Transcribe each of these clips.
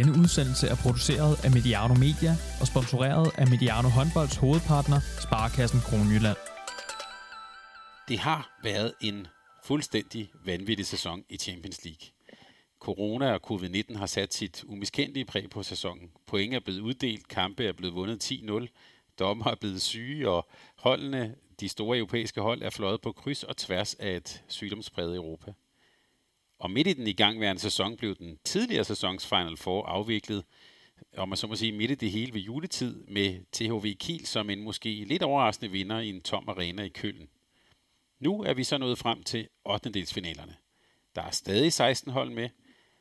Denne udsendelse er produceret af Mediano Media og sponsoreret af Mediano Håndbolds hovedpartner, Sparkassen Kronjylland. Det har været en fuldstændig vanvittig sæson i Champions League. Corona og covid-19 har sat sit umiskendelige præg på sæsonen. Point er blevet uddelt, kampe er blevet vundet 10-0, dommer er blevet syge, og holdene, de store europæiske hold, er fløjet på kryds og tværs af et sygdomspræget Europa. Og midt i den igangværende sæson blev den tidligere sæsons Final Four afviklet, og man så må sige midt i det hele ved juletid, med THV Kiel som en måske lidt overraskende vinder i en tom arena i Køln. Nu er vi så nået frem til 8. delsfinalerne. Der er stadig 16 hold med,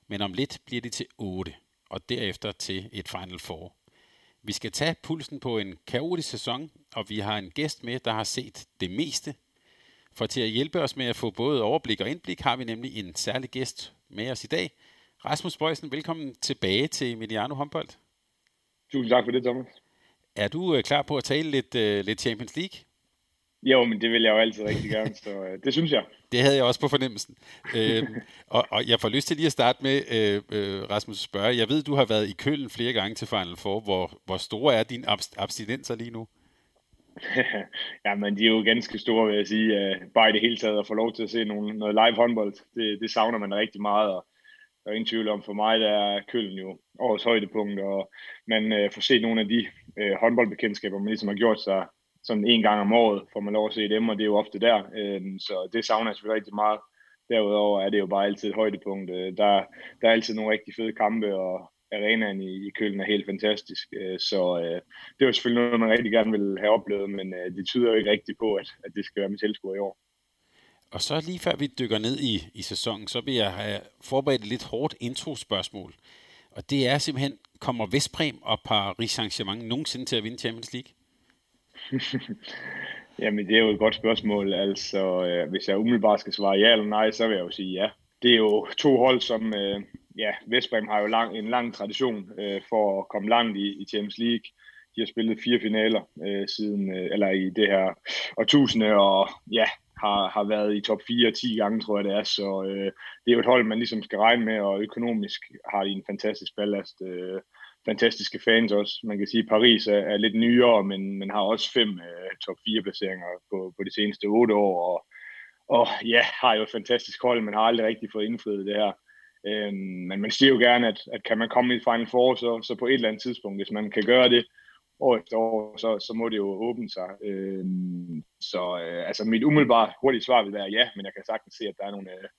men om lidt bliver det til 8, og derefter til et Final Four. Vi skal tage pulsen på en kaotisk sæson, og vi har en gæst med, der har set det meste. For til at hjælpe os med at få både overblik og indblik, har vi nemlig en særlig gæst med os i dag. Rasmus Bøjsen, velkommen tilbage til Mediano Håndbold. Tusind tak for det, Thomas. Er du øh, klar på at tale lidt, uh, lidt Champions League? Jo, men det vil jeg jo altid rigtig gerne, så uh, det synes jeg. Det havde jeg også på fornemmelsen. øhm, og, og jeg får lyst til lige at starte med, øh, øh, Rasmus, spørge. Jeg ved, du har været i Køln flere gange til Final Four. Hvor, hvor store er dine abst- abstinenser lige nu? ja, men de er jo ganske store, vil jeg sige. Øh, bare i det hele taget at få lov til at se nogle, noget live håndbold, det, det savner man rigtig meget. Og der er ingen tvivl om, for mig der er Køln jo årets højdepunkt, og man øh, får set nogle af de øh, håndboldbekendtskaber, man ligesom har gjort sig sådan en gang om året, får man lov at se dem, og det er jo ofte der. Øh, så det savner jeg selvfølgelig rigtig meget. Derudover er det jo bare altid et højdepunkt. Øh, der, der er altid nogle rigtig fede kampe, og arenaen i, i Køln er helt fantastisk. Øh, så øh, det var selvfølgelig noget, man rigtig gerne ville have oplevet, men øh, det tyder jo ikke rigtigt på, at, at det skal være med tilskuer i år. Og så lige før vi dykker ned i, i sæsonen, så vil jeg have forberedt et lidt hårdt intro-spørgsmål. Og det er simpelthen, kommer Vestbrem og Paris Saint-Germain nogensinde til at vinde Champions League? Jamen, det er jo et godt spørgsmål. Altså, øh, hvis jeg umiddelbart skal svare ja eller nej, så vil jeg jo sige ja. Det er jo to hold, som, øh, ja, Vestbrem har jo lang, en lang tradition øh, for at komme langt i, i Champions League. De har spillet fire finaler øh, siden, øh, eller i det her årtusinde, og ja, har, har været i top 4 10 gange, tror jeg det er. Så øh, det er jo et hold, man ligesom skal regne med, og økonomisk har de en fantastisk ballast. Øh, fantastiske fans også. Man kan sige, at Paris er, er lidt nyere, men, men har også fem øh, top 4 placeringer på, på de seneste otte år, og, og ja, har jo et fantastisk hold, men har aldrig rigtig fået indfriet det her. Øhm, men man siger jo gerne, at, at kan man komme i Final Four, så, så på et eller andet tidspunkt, hvis man kan gøre det år efter år, så, så må det jo åbne sig. Øhm, så øh, altså mit umiddelbare hurtige svar vil være ja, men jeg kan sagtens se, at der er nogle, øh,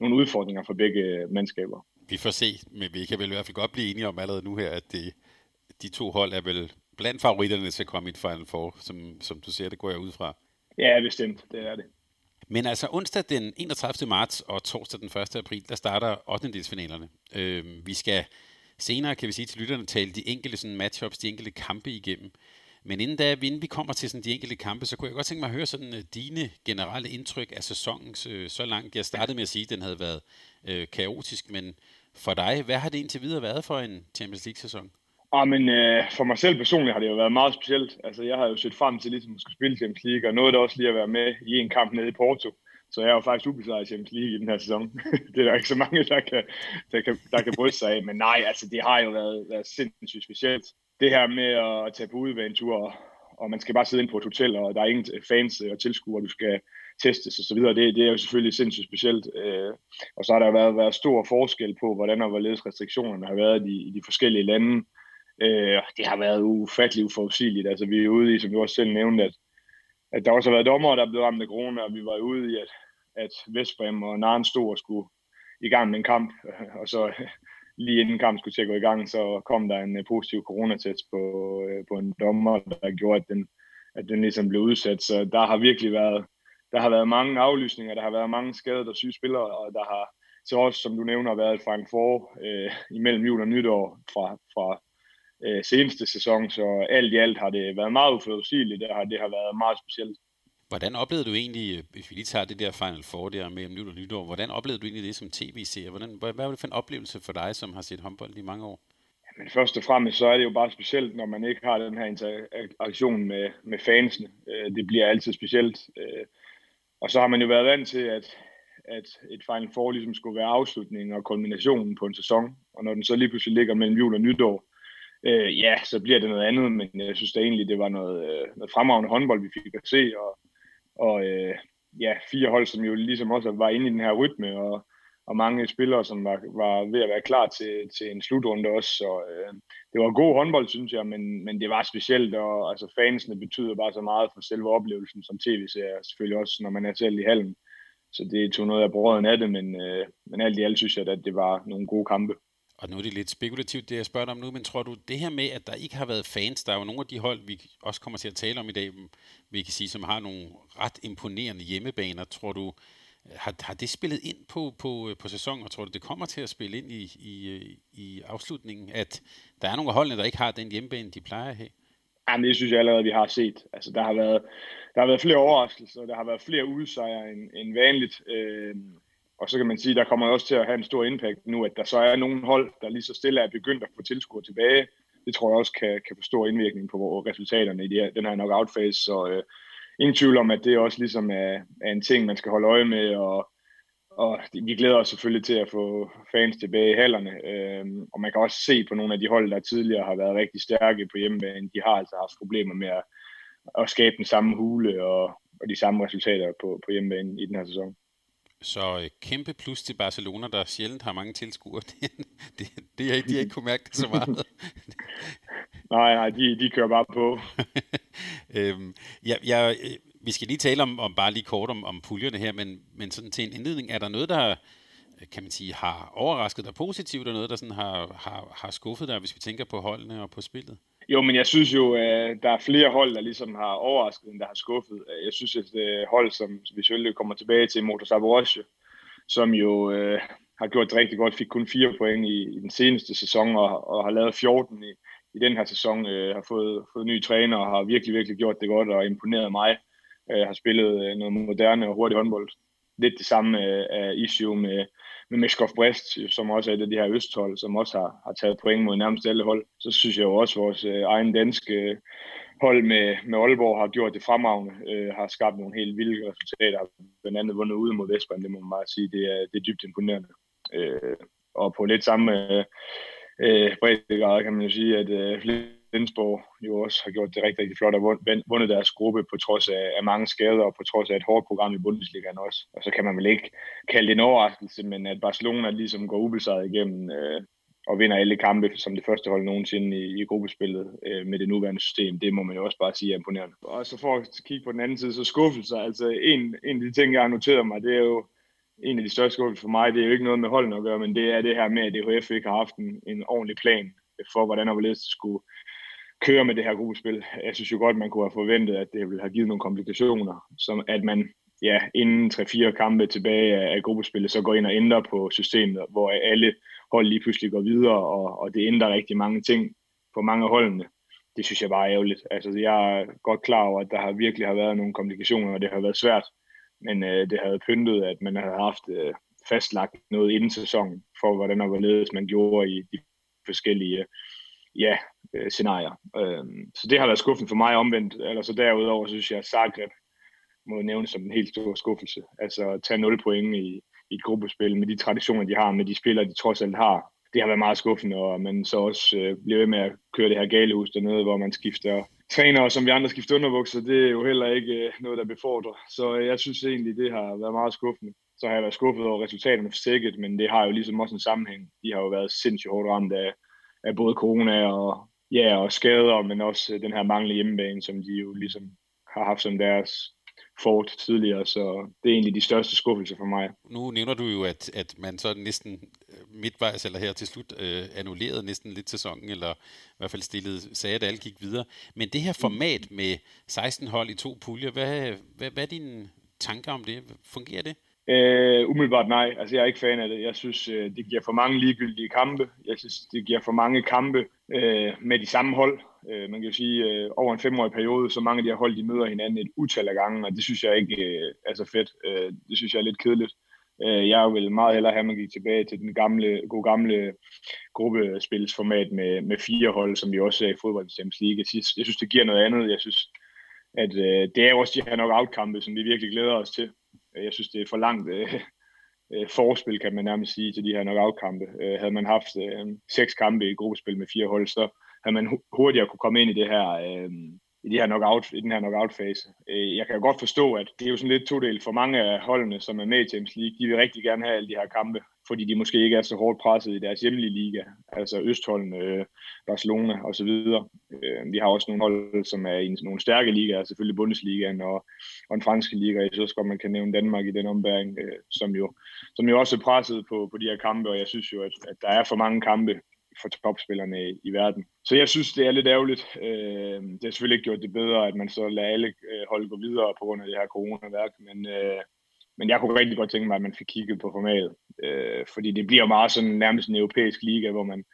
nogle udfordringer for begge mandskaber. Vi får se, men vi kan vel i hvert fald godt blive enige om allerede nu her, at det, de to hold er vel blandt favoritterne til at komme i et Final Four, som, som du ser, det går jeg ud fra. Ja, bestemt, det er det. Men altså onsdag den 31. marts og torsdag den 1. april, der starter 8. delsfinalerne. Øh, vi skal senere, kan vi sige til lytterne, tale de enkelte sådan, matchups, de enkelte kampe igennem. Men inden da, inden vi kommer til sådan, de enkelte kampe, så kunne jeg godt tænke mig at høre sådan, uh, dine generelle indtryk af sæsonen uh, øh, så langt. Jeg startede med at sige, at den havde været uh, kaotisk, men for dig, hvad har det indtil videre været for en Champions League-sæson? Ah, men øh, for mig selv personligt har det jo været meget specielt. Altså, jeg har jo set frem til ligesom at skulle spille Champions League, og noget der også lige at være med i en kamp nede i Porto. Så jeg er jo faktisk ubesejret i Champions League i den her sæson. det er der ikke så mange, der kan, der kan, der kan bryste sig af. Men nej, altså det har jo været, været sindssygt specielt. Det her med at tage på udvanetur, og, og man skal bare sidde ind på et hotel, og der er ingen fans og tilskuere, du skal testes og så videre. Det, det er jo selvfølgelig sindssygt specielt. Øh, og så har der været, været stor forskel på, hvordan og hvorledes restriktionerne har været i, i de forskellige lande. Øh, det har været ufatteligt uforudsigeligt. Altså, vi er ude i, som du også selv nævnte, at, at der også har været dommer, der blev ramt af corona, og vi var ude i, at, at Vestbrem og Naren stod og skulle i gang med en kamp, og så lige inden kampen skulle til at gå i gang, så kom der en øh, positiv coronatest på, øh, på en dommer, der gjorde, at den, at den ligesom blev udsat. Så der har virkelig været, der har været mange aflysninger, der har været mange skadede og syge spillere, og der har så også, som du nævner, været et Final øh, imellem jul og nytår fra, fra øh, seneste sæson, så alt i alt har det været meget uforudsigeligt, det har, det har været meget specielt. Hvordan oplevede du egentlig, hvis vi lige tager det der Final Four der med jul og nytår, hvordan oplevede du egentlig det som tv-seer? Hvordan, hvad var det for en oplevelse for dig, som har set håndbold i mange år? Men først og fremmest så er det jo bare specielt, når man ikke har den her interaktion med, med fansene. Øh, det bliver altid specielt. Øh, og så har man jo været vant til, at, at et Final Four ligesom skulle være afslutningen og kulminationen på en sæson. Og når den så lige pludselig ligger mellem jul og nytår, øh, ja, så bliver det noget andet, men jeg synes da egentlig, det var noget, øh, noget fremragende håndbold, vi fik at se, og, og øh, ja, fire hold, som jo ligesom også var inde i den her rytme, og, og mange spillere, som var, var ved at være klar til, til en slutrunde også. Så øh, det var god håndbold, synes jeg, men, men det var specielt, og altså, fansene betyder bare så meget for selve oplevelsen som tv-serier, selvfølgelig også, når man er selv i hallen. Så det tog noget af brøden af det, men, øh, men alt i alt synes jeg, at det var nogle gode kampe. Og nu er det lidt spekulativt, det jeg spørger dig om nu, men tror du, det her med, at der ikke har været fans, der er jo nogle af de hold, vi også kommer til at tale om i dag, vi kan sige, som har nogle ret imponerende hjemmebaner, tror du, har, har det spillet ind på, på, på sæsonen, og tror du, det kommer til at spille ind i, i, i afslutningen, at der er nogle af holdene, der ikke har den hjemmebane, de plejer at have? Jamen, det synes jeg allerede, vi har set. Altså, der har været, der har været flere overraskelser, der har været flere udsejre end, end vanligt. Øh, og så kan man sige, der kommer også til at have en stor impact nu, at der så er nogle hold, der lige så stille er begyndt at få tilskuer tilbage. Det tror jeg også kan, kan få stor indvirkning på resultaterne i de her, den her knockout-fase. Så øh, ingen tvivl om, at det også ligesom er, er en ting, man skal holde øje med, og, og vi glæder os selvfølgelig til at få fans tilbage i hallerne. Øhm, og man kan også se på nogle af de hold, der tidligere har været rigtig stærke på hjemmebane, de har altså haft problemer med at, at skabe den samme hule og, og de samme resultater på, på hjemmebane i den her sæson. Så øh, kæmpe plus til Barcelona, der sjældent har mange tilskuere. Det, det, det er, de har ikke kunne mærke det så meget. nej, nej, de, de kører bare på. øhm, ja, jeg, øh, vi skal lige tale om, om bare lige kort om, om puljerne her, men, men sådan til en indledning, er der noget, der kan man sige, har overrasket dig positivt, og noget, der sådan har, har, har skuffet dig, hvis vi tænker på holdene og på spillet? Jo, men jeg synes jo, at der er flere hold, der ligesom har overrasket, end der har skuffet. Øh, jeg synes, at det øh, hold, som vi selvfølgelig kommer tilbage til, Motor Saborosje, som jo øh, har gjort det rigtig godt, fik kun fire point i, i den seneste sæson, og, og har lavet 14 i, i den her sæson, øh, har fået, fået nye træner, og har virkelig, virkelig gjort det godt, og imponeret mig. Øh, har spillet øh, noget moderne og hurtig håndbold. Lidt det samme øh, er issue med, med Meskov Brest, som også er et af de her østhold, som også har, har taget point mod nærmest alle hold. Så synes jeg jo også, at vores øh, egen danske øh, hold med, med Aalborg har gjort det fremragende, øh, har skabt nogle helt vilde resultater, blandt andet vundet ude mod Vestbrand, det må man bare sige, det er, det er dybt imponerende. Øh, og på lidt samme øh, øh breddegrad kan man jo sige, at øh, Flensborg jo også har gjort det rigtig, rigtig flot og vundet deres gruppe på trods af, af mange skader og på trods af et hårdt program i Bundesligaen også. Og så kan man vel ikke kalde det en overraskelse, men at Barcelona ligesom går ubesejret igennem øh, og vinder alle kampe som det første hold nogensinde i, i gruppespillet øh, med det nuværende system, det må man jo også bare sige er imponerende. Og så for at kigge på den anden side, så skuffelser, altså en, en af de ting, jeg har noteret mig, det er jo en af de største skuffelser for mig, det er jo ikke noget med holdene at gøre, men det er det her med, at DHF ikke har haft en, en ordentlig plan for, hvordan og hvorledes det skulle køre med det her gruppespil. Jeg synes jo godt, man kunne have forventet, at det ville have givet nogle komplikationer, som at man ja, inden 3-4 kampe tilbage af gruppespillet, så går ind og ændrer på systemet, hvor alle hold lige pludselig går videre, og, og det ændrer rigtig mange ting på mange af holdene. Det synes jeg bare er ærgerligt. Altså, jeg er godt klar over, at der har virkelig har været nogle komplikationer, og det har været svært, men øh, det havde pyntet, at man havde haft øh, fastlagt noget inden sæsonen, for hvordan og hvorledes man gjorde i de forskellige øh, ja, øh, scenarier. Øh, så det har været skuffen for mig omvendt. Eller så derudover så synes jeg, at Zagreb må nævnes som en helt stor skuffelse. Altså at tage 0 point i, i et gruppespil med de traditioner, de har, med de spillere, de trods alt har. Det har været meget skuffende, og man så også øh, bliver ved med at køre det her galehus dernede, hvor man skifter trænere, som vi andre skifter underbukser. Det er jo heller ikke øh, noget, der befordrer. Så øh, jeg synes egentlig, det har været meget skuffende. Så har jeg været skuffet over resultaterne for sikkert, men det har jo ligesom også en sammenhæng. De har jo været sindssygt hårdt ramt af, af både corona og, ja, og skader, men også øh, den her manglende hjemmebane, som de jo ligesom har haft som deres fort tidligere, så det er egentlig de største skuffelser for mig. Nu nævner du jo, at, at man så næsten øh, midtvejs eller her til slut øh, annullerede næsten lidt sæsonen, eller i hvert fald stillede, sagde, at alle gik videre. Men det her format med 16 hold i to puljer, hvad, hvad, hvad er dine tanker om det? Fungerer det? Øh, umiddelbart nej. Altså, jeg er ikke fan af det. Jeg synes, øh, det giver for mange ligegyldige kampe. Jeg synes, det giver for mange kampe øh, med de samme hold. Øh, man kan jo sige, øh, over en femårig periode, så mange af de her hold, de møder hinanden et utal af gange, og det synes jeg ikke øh, er så fedt. Øh, det synes jeg er lidt kedeligt. Øh, jeg vil meget hellere have, at man gik tilbage til den gamle, gode gamle gruppespilsformat med, med fire hold, som vi også ser i fodboldens League. Jeg synes, jeg synes, det giver noget andet. Jeg synes, at øh, det er også de her nok outkampe, som vi virkelig glæder os til. Øh, jeg synes, det er for langt, øh, øh, forspil, kan man nærmest sige, til de her knockout-kampe. Øh, havde man haft øh, seks kampe i gruppespil med fire hold, så havde man hurtigere kunne komme ind i det her øh, i, de her knockout, i den her knockout-fase. Øh, jeg kan jo godt forstå, at det er jo sådan lidt todel for mange af holdene, som er med i Champions League. De vil rigtig gerne have alle de her kampe, fordi de måske ikke er så hårdt presset i deres hjemlige liga, altså Østholm, øh, Barcelona osv. Øh, vi har også nogle hold, som er i nogle stærke ligaer, selvfølgelig Bundesligaen og, og en franske liga. Jeg synes godt, man kan nævne Danmark i den ombæring, øh, som, jo, som jo også er presset på, på de her kampe, og jeg synes jo, at, at der er for mange kampe for topspillerne i, i verden. Så jeg synes, det er lidt ærgerligt. Øh, det har selvfølgelig ikke gjort det bedre, at man så lader alle øh, holde gå videre på grund af det her coronaværk, men, øh, men jeg kunne rigtig godt tænke mig, at man fik kigget på formatet, øh, fordi det bliver meget sådan nærmest en europæisk liga, hvor man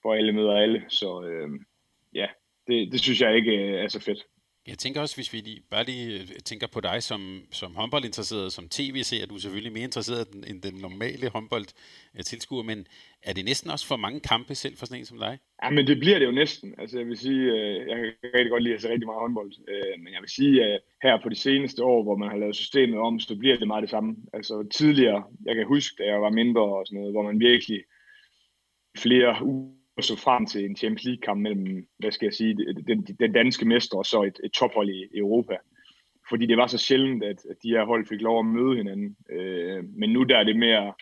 hvor alle møder alle, så øh, ja, det, det synes jeg ikke øh, er så fedt. Jeg tænker også, hvis vi lige, bare lige øh, tænker på dig som, som håndboldinteresseret, som tv-seer, du er selvfølgelig mere interesseret end den normale håndboldtilskuer, men er det næsten også for mange kampe selv for sådan en som dig? Ja, men det bliver det jo næsten. Altså jeg vil sige, øh, jeg kan rigtig godt lide at se rigtig meget håndbold, øh, men jeg vil sige, at her på de seneste år, hvor man har lavet systemet om, så bliver det meget det samme. Altså tidligere, jeg kan huske, da jeg var mindre og sådan noget, hvor man virkelig flere uger så frem til en Champions League-kamp mellem, hvad skal jeg sige, den, den danske mester og så et, et tophold i Europa. Fordi det var så sjældent, at, at de her hold fik lov at møde hinanden. Øh, men nu der er det mere,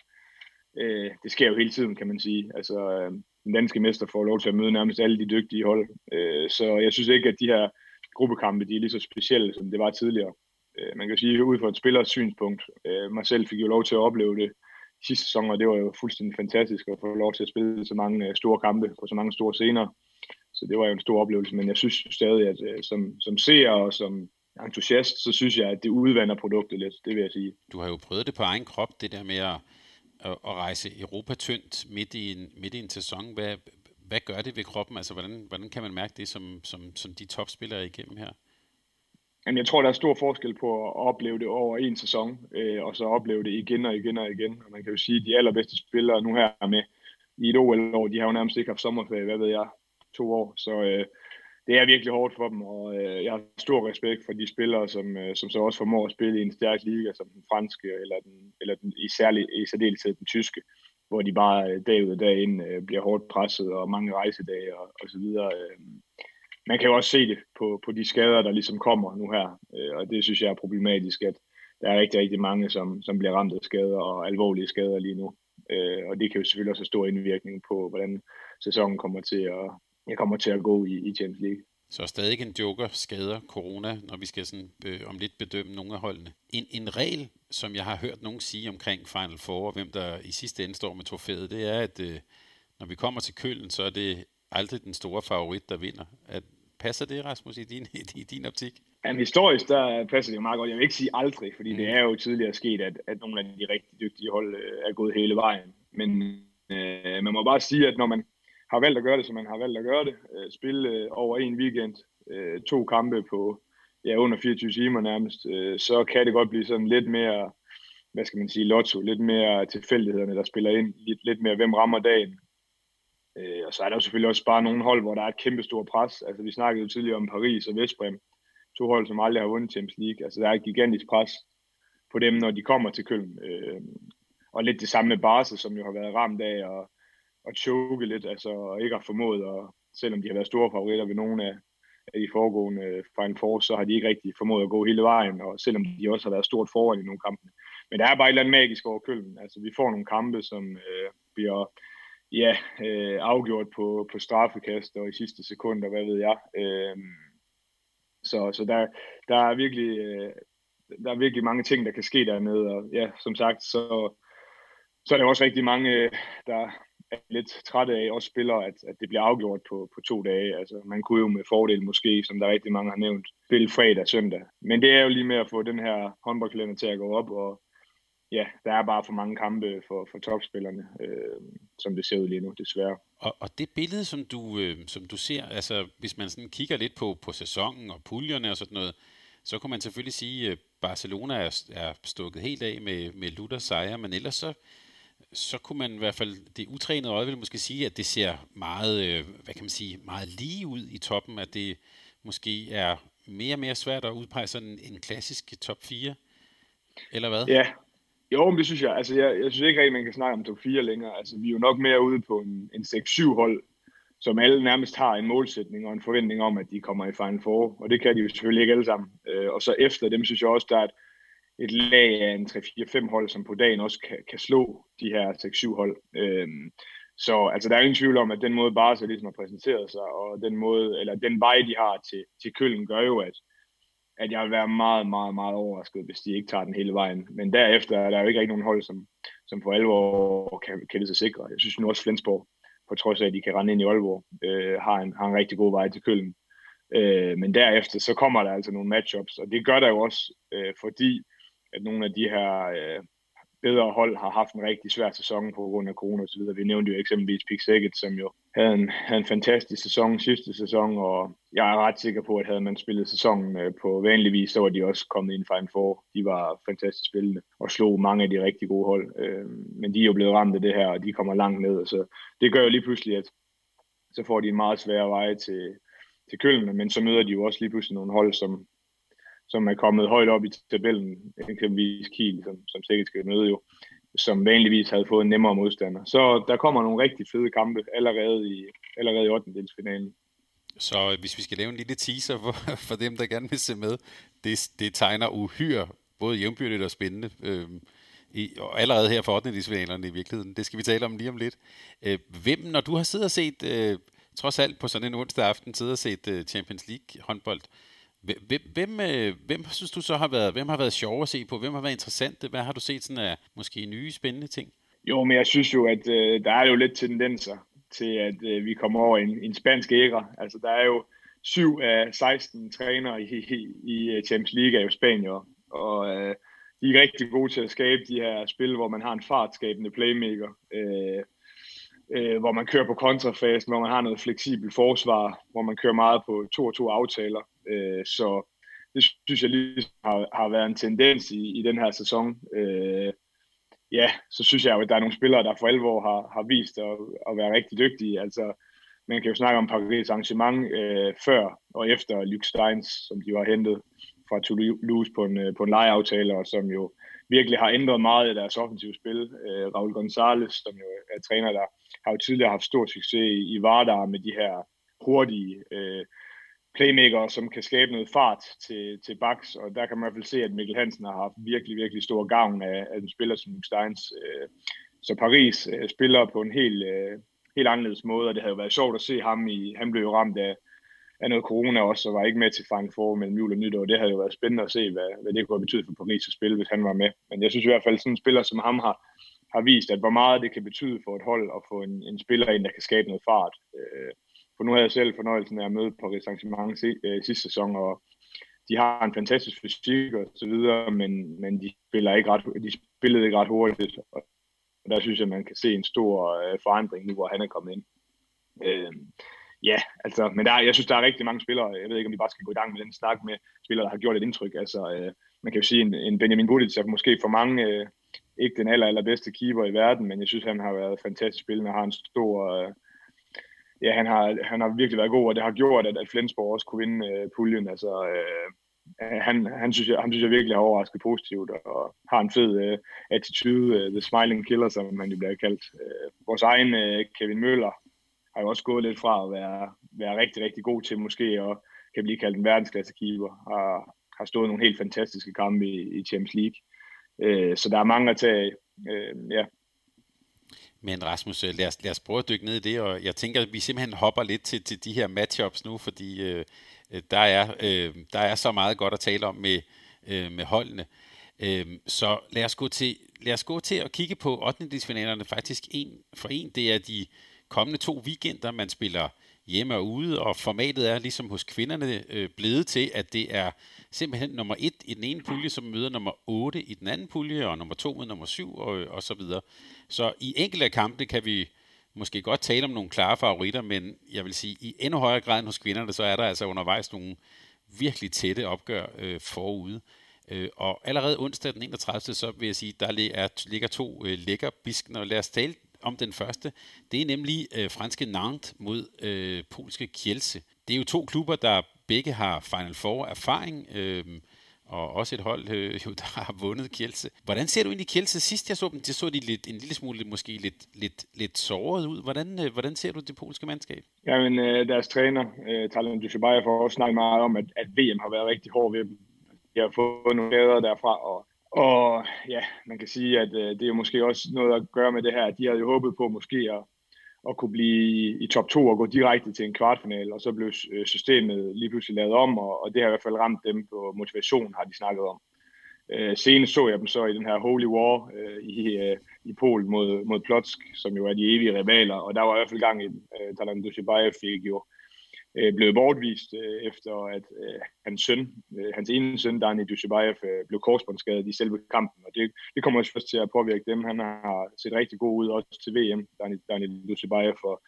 øh, det sker jo hele tiden, kan man sige. Altså, øh, den danske mester får lov til at møde nærmest alle de dygtige hold. Øh, så jeg synes ikke, at de her gruppekampe, de er lige så specielle, som det var tidligere. Øh, man kan sige, ud fra et spillers synspunkt, øh, mig selv fik jo lov til at opleve det sidste sæson, og det var jo fuldstændig fantastisk at få lov til at spille så mange øh, store kampe på så mange store scener. Så det var jo en stor oplevelse, men jeg synes stadig, at øh, som, som seer og som entusiast, så synes jeg, at det udvander produktet lidt, det vil jeg sige. Du har jo prøvet det på egen krop, det der med at, at, rejse Europa tyndt midt i en, midt i en sæson. Hvad, hvad gør det ved kroppen? Altså, hvordan, hvordan kan man mærke det, som, som, som de topspillere igennem her? Jamen, jeg tror, der er stor forskel på at opleve det over en sæson, øh, og så opleve det igen og igen og igen. Og man kan jo sige, at de allerbedste spillere nu her med i et OL-år, de har jo nærmest ikke haft sommerferie, hvad ved jeg, to år. Så øh, det er virkelig hårdt for dem, og øh, jeg har stor respekt for de spillere, som, øh, som så også formår at spille i en stærk liga, som den franske, eller, den, eller den, i, særlig, i særdeleshed den tyske, hvor de bare øh, dag ud og dag ind øh, bliver hårdt presset, og mange rejsedage og, og så videre. Øh man kan jo også se det på, på de skader, der ligesom kommer nu her, øh, og det synes jeg er problematisk, at der er rigtig, rigtig mange, som, som bliver ramt af skader og alvorlige skader lige nu. Øh, og det kan jo selvfølgelig også have stor indvirkning på, hvordan sæsonen kommer til at, jeg kommer til at gå i, i Champions League. Så stadig en joker skader corona, når vi skal sådan, øh, om lidt bedømme nogle af holdene. En, en regel, som jeg har hørt nogen sige omkring Final Four, og hvem der i sidste ende står med trofæet, det er, at øh, når vi kommer til Køln, så er det aldrig den store favorit, der vinder. At, passer det, Rasmus, i din, i din optik? Jamen, historisk, der passer det jo meget godt. Jeg vil ikke sige aldrig, fordi mm. det er jo tidligere sket, at, at nogle af de rigtig dygtige hold øh, er gået hele vejen. Men øh, man må bare sige, at når man har valgt at gøre det, som man har valgt at gøre det, øh, spille øh, over en weekend, øh, to kampe på ja, under 24 timer nærmest, øh, så kan det godt blive sådan lidt mere, hvad skal man sige, lotto, lidt mere tilfældighederne, der spiller ind, lidt, lidt mere, hvem rammer dagen, Øh, og så er der jo selvfølgelig også bare nogle hold, hvor der er et kæmpe stort pres. Altså vi snakkede jo tidligere om Paris og Vestbrem. To hold, som aldrig har vundet Champions League. Altså der er et gigantisk pres på dem, når de kommer til Køln. Øh, og lidt det samme med Barca, som jo har været ramt af at, at choke lidt, altså og ikke har formået, og selvom de har været store favoritter ved nogle af, af de foregående øh, Final Four, så har de ikke rigtig formået at gå hele vejen, og selvom de også har været stort foran i nogle kampe. Men der er bare et eller andet magisk over Køln. Altså vi får nogle kampe, som øh, bliver ja, øh, afgjort på, på straffekast og i sidste sekund, og hvad ved jeg. Øh, så så der, der, er virkelig, øh, der er virkelig mange ting, der kan ske dernede, og ja, som sagt, så, så er der også rigtig mange, øh, der er lidt trætte af, også spillere, at, at det bliver afgjort på, på to dage. Altså, man kunne jo med fordel måske, som der rigtig mange har nævnt, spille fredag og søndag. Men det er jo lige med at få den her håndboldkalender til at gå op, og ja, der er bare for mange kampe for, for topspillerne, øh, som det ser ud lige nu, desværre. Og, og det billede, som du, øh, som du ser, altså hvis man sådan kigger lidt på, på sæsonen og puljerne og sådan noget, så kan man selvfølgelig sige, at Barcelona er, er stukket helt af med, med Luther sejre, men ellers så, så kunne man i hvert fald, det utrænede øje vil måske sige, at det ser meget, øh, hvad kan man sige, meget lige ud i toppen, at det måske er mere og mere svært at udpege sådan en klassisk top 4, eller hvad? Ja, jo, men det synes jeg. Altså, jeg, jeg synes ikke rigtig, man kan snakke om top 4 længere. Altså, vi er jo nok mere ude på en, en 6-7 hold, som alle nærmest har en målsætning og en forventning om, at de kommer i Final Four. Og det kan de jo selvfølgelig ikke alle sammen. Øh, og så efter dem, synes jeg også, der er et, et lag af en 3-4-5 hold, som på dagen også kan, kan slå de her 6-7 hold. Øh, så altså, der er ingen tvivl om, at den måde Barca ligesom har præsenteret sig, og den måde, eller den vej, de har til, til Køln, gør jo, at, at jeg vil være meget, meget, meget overrasket, hvis de ikke tager den hele vejen. Men derefter er der jo ikke rigtig nogen hold, som, som for alvor kan, kan det sig sikre. Jeg synes nu også Flensborg, på trods af, at de kan rende ind i Aalborg, øh, har, en, har en rigtig god vej til Køln. Øh, men derefter, så kommer der altså nogle matchups, og det gør der jo også, øh, fordi at nogle af de her øh, bedre hold har haft en rigtig svær sæson på grund af corona osv. Vi nævnte jo eksempelvis Pik Sækket, som jo havde en, havde en fantastisk sæson sidste sæson, og jeg er ret sikker på, at havde man spillet sæsonen øh, på vanlig vis, så var de også kommet ind Final Four. De var fantastisk spillende og slog mange af de rigtig gode hold. Øh, men de er jo blevet ramt af det her, og de kommer langt ned, så det gør jo lige pludselig, at så får de en meget sværere vej til, til Køln, men så møder de jo også lige pludselig nogle hold, som, som er kommet højt op i tabellen, eksempelvis Kiel, som, som sikkert skal møde jo, som vanligvis havde fået en nemmere modstander. Så der kommer nogle rigtig fede kampe allerede i, allerede i 8. delsfinalen. Så øh, hvis vi skal lave en lille teaser for, for dem, der gerne vil se med, det, det tegner uhyre både jævnbyrdigt og spændende. Øhm, i, og allerede her for 8. delsfinalerne i virkeligheden. Det skal vi tale om lige om lidt. Øh, hvem, når du har siddet og set, øh, trods alt på sådan en onsdag aften, siddet og set øh, Champions League håndbold, Hvem, hvem, øh, hvem synes du så har været, hvem har været sjov at se på? Hvem har været interessant? Hvad har du set sådan af måske nye spændende ting? Jo, men jeg synes jo, at øh, der er jo lidt tendenser til, at øh, vi kommer over en, en spansk æra. Altså, der er jo syv af 16 trænere i, i, i øh, Champions League er jo spanier, og øh, de er rigtig gode til at skabe de her spil, hvor man har en fartskabende playmaker, øh, øh, hvor man kører på kontrafasen, hvor man har noget fleksibelt forsvar, hvor man kører meget på to og to aftaler. Øh, så det synes jeg lige har, har været en tendens i, i den her sæson. Øh, ja, så synes jeg jo, at der er nogle spillere, der for alvor har, har vist at, at være rigtig dygtige. Altså, man kan jo snakke om Paris arrangement øh, før og efter Luke Steins, som de var hentet fra Toulouse på en, øh, på en lejeaftale, og som jo virkelig har ændret meget i deres offensive spil. Øh, Raul Gonzalez, som jo er træner, der har jo tidligere haft stor succes i, i Vardar med de her hurtige øh, playmaker, som kan skabe noget fart til, til baks, og der kan man i hvert fald se, at Mikkel Hansen har haft virkelig, virkelig stor gavn af, af en spiller som Steins. Øh, så Paris øh, spiller på en helt, øh, helt anderledes måde, og det havde jo været sjovt at se ham i, han blev jo ramt af, af noget corona også, og var ikke med til Final Four mellem jul og nytår. Det havde jo været spændende at se, hvad, hvad det kunne have betydet for Paris at spille, hvis han var med. Men jeg synes i hvert fald, sådan en spiller som ham har, har vist, at hvor meget det kan betyde for et hold at få en, en spiller ind, der kan skabe noget fart. Øh, for nu havde jeg selv fornøjelsen af at møde Paris Saint-Germain øh, sidste sæson, og de har en fantastisk fysik og så videre, men, men de, spiller ikke ret, de spillede ikke ret hurtigt, og der synes jeg, man kan se en stor øh, forandring nu, hvor han er kommet ind. Øh, ja, altså, men der, jeg synes, der er rigtig mange spillere, jeg ved ikke, om vi bare skal gå i gang med den snak med spillere, der har gjort et indtryk. Altså, øh, man kan jo sige, en, en Benjamin Budic er måske for mange øh, ikke den aller, allerbedste keeper i verden, men jeg synes, han har været fantastisk spillende og har en stor... Øh, ja, han har, han har virkelig været god, og det har gjort, at, at Flensborg også kunne vinde øh, puljen. Altså, øh, han, han, synes jeg, han synes jeg virkelig har overrasket positivt, og har en fed øh, attitude, øh, the smiling killer, som man jo bliver kaldt. Øh, vores egen øh, Kevin Møller har jo også gået lidt fra at være, være rigtig, rigtig god til måske, og kan blive kaldt en verdensklasse keeper, har, har stået nogle helt fantastiske kampe i, i Champions League. Øh, så der er mange at tage øh, ja. Men Rasmus, øh, lad os, lad os prøve at dykke ned i det, og jeg tænker, at vi simpelthen hopper lidt til, til de her matchups nu, fordi øh, øh, der, er, øh, der er så meget godt at tale om med, øh, med holdene. Øh, så lad os, gå til, lad os gå til at kigge på 8. faktisk en for en. Det er de kommende to weekender, man spiller hjemme og ude, og formatet er ligesom hos kvinderne øh, blevet til, at det er simpelthen nummer et i den ene pulje, som møder nummer 8 i den anden pulje, og nummer 2 med nummer 7, og, og så videre. Så i enkelte kampe kan vi måske godt tale om nogle klare favoritter, men jeg vil sige, i endnu højere grad end hos kvinderne, så er der altså undervejs nogle virkelig tætte opgør øh, forude. Øh, og allerede onsdag den 31. så vil jeg sige, der er, ligger to øh, lækker bisken, og lad os tale om den første. Det er nemlig øh, franske Nantes mod øh, polske Kielce. Det er jo to klubber, der begge har Final Four erfaring, øh, og også et hold, øh, jo, der har vundet Kielce. Hvordan ser du egentlig Kielce? sidst, jeg så dem? Det så de lidt, en lille smule måske lidt, lidt, lidt såret ud. Hvordan, øh, hvordan ser du det polske mandskab? Jamen, øh, deres træner, øh, Talan Dushibayev, har også snakket meget om, at, at VM har været rigtig hård ved dem. De har fået nogle skader derfra, og, og ja, man kan sige, at øh, det er måske også noget at gøre med det her. at De havde jo håbet på måske at, at kunne blive i top 2 og gå direkte til en kvartfinal, og så blev øh, systemet lige pludselig lavet om, og, og det har i hvert fald ramt dem på motivation, har de snakket om. Øh, senest så jeg dem så i den her Holy War øh, i, øh, i Polen mod, mod Plotsk, som jo er de evige rivaler, og der var i hvert fald gang i den. Øh, Talan Dushibayev fik jo øh, Øh, blevet bortvist øh, efter, at øh, hans søn, øh, hans ene søn, Dani Dushibayev, øh, blev korsbåndsskadet i selve kampen. Og det, det kommer også først til at påvirke dem. Han har set rigtig god ud også til VM, Dani, Dani Dushibayev, og,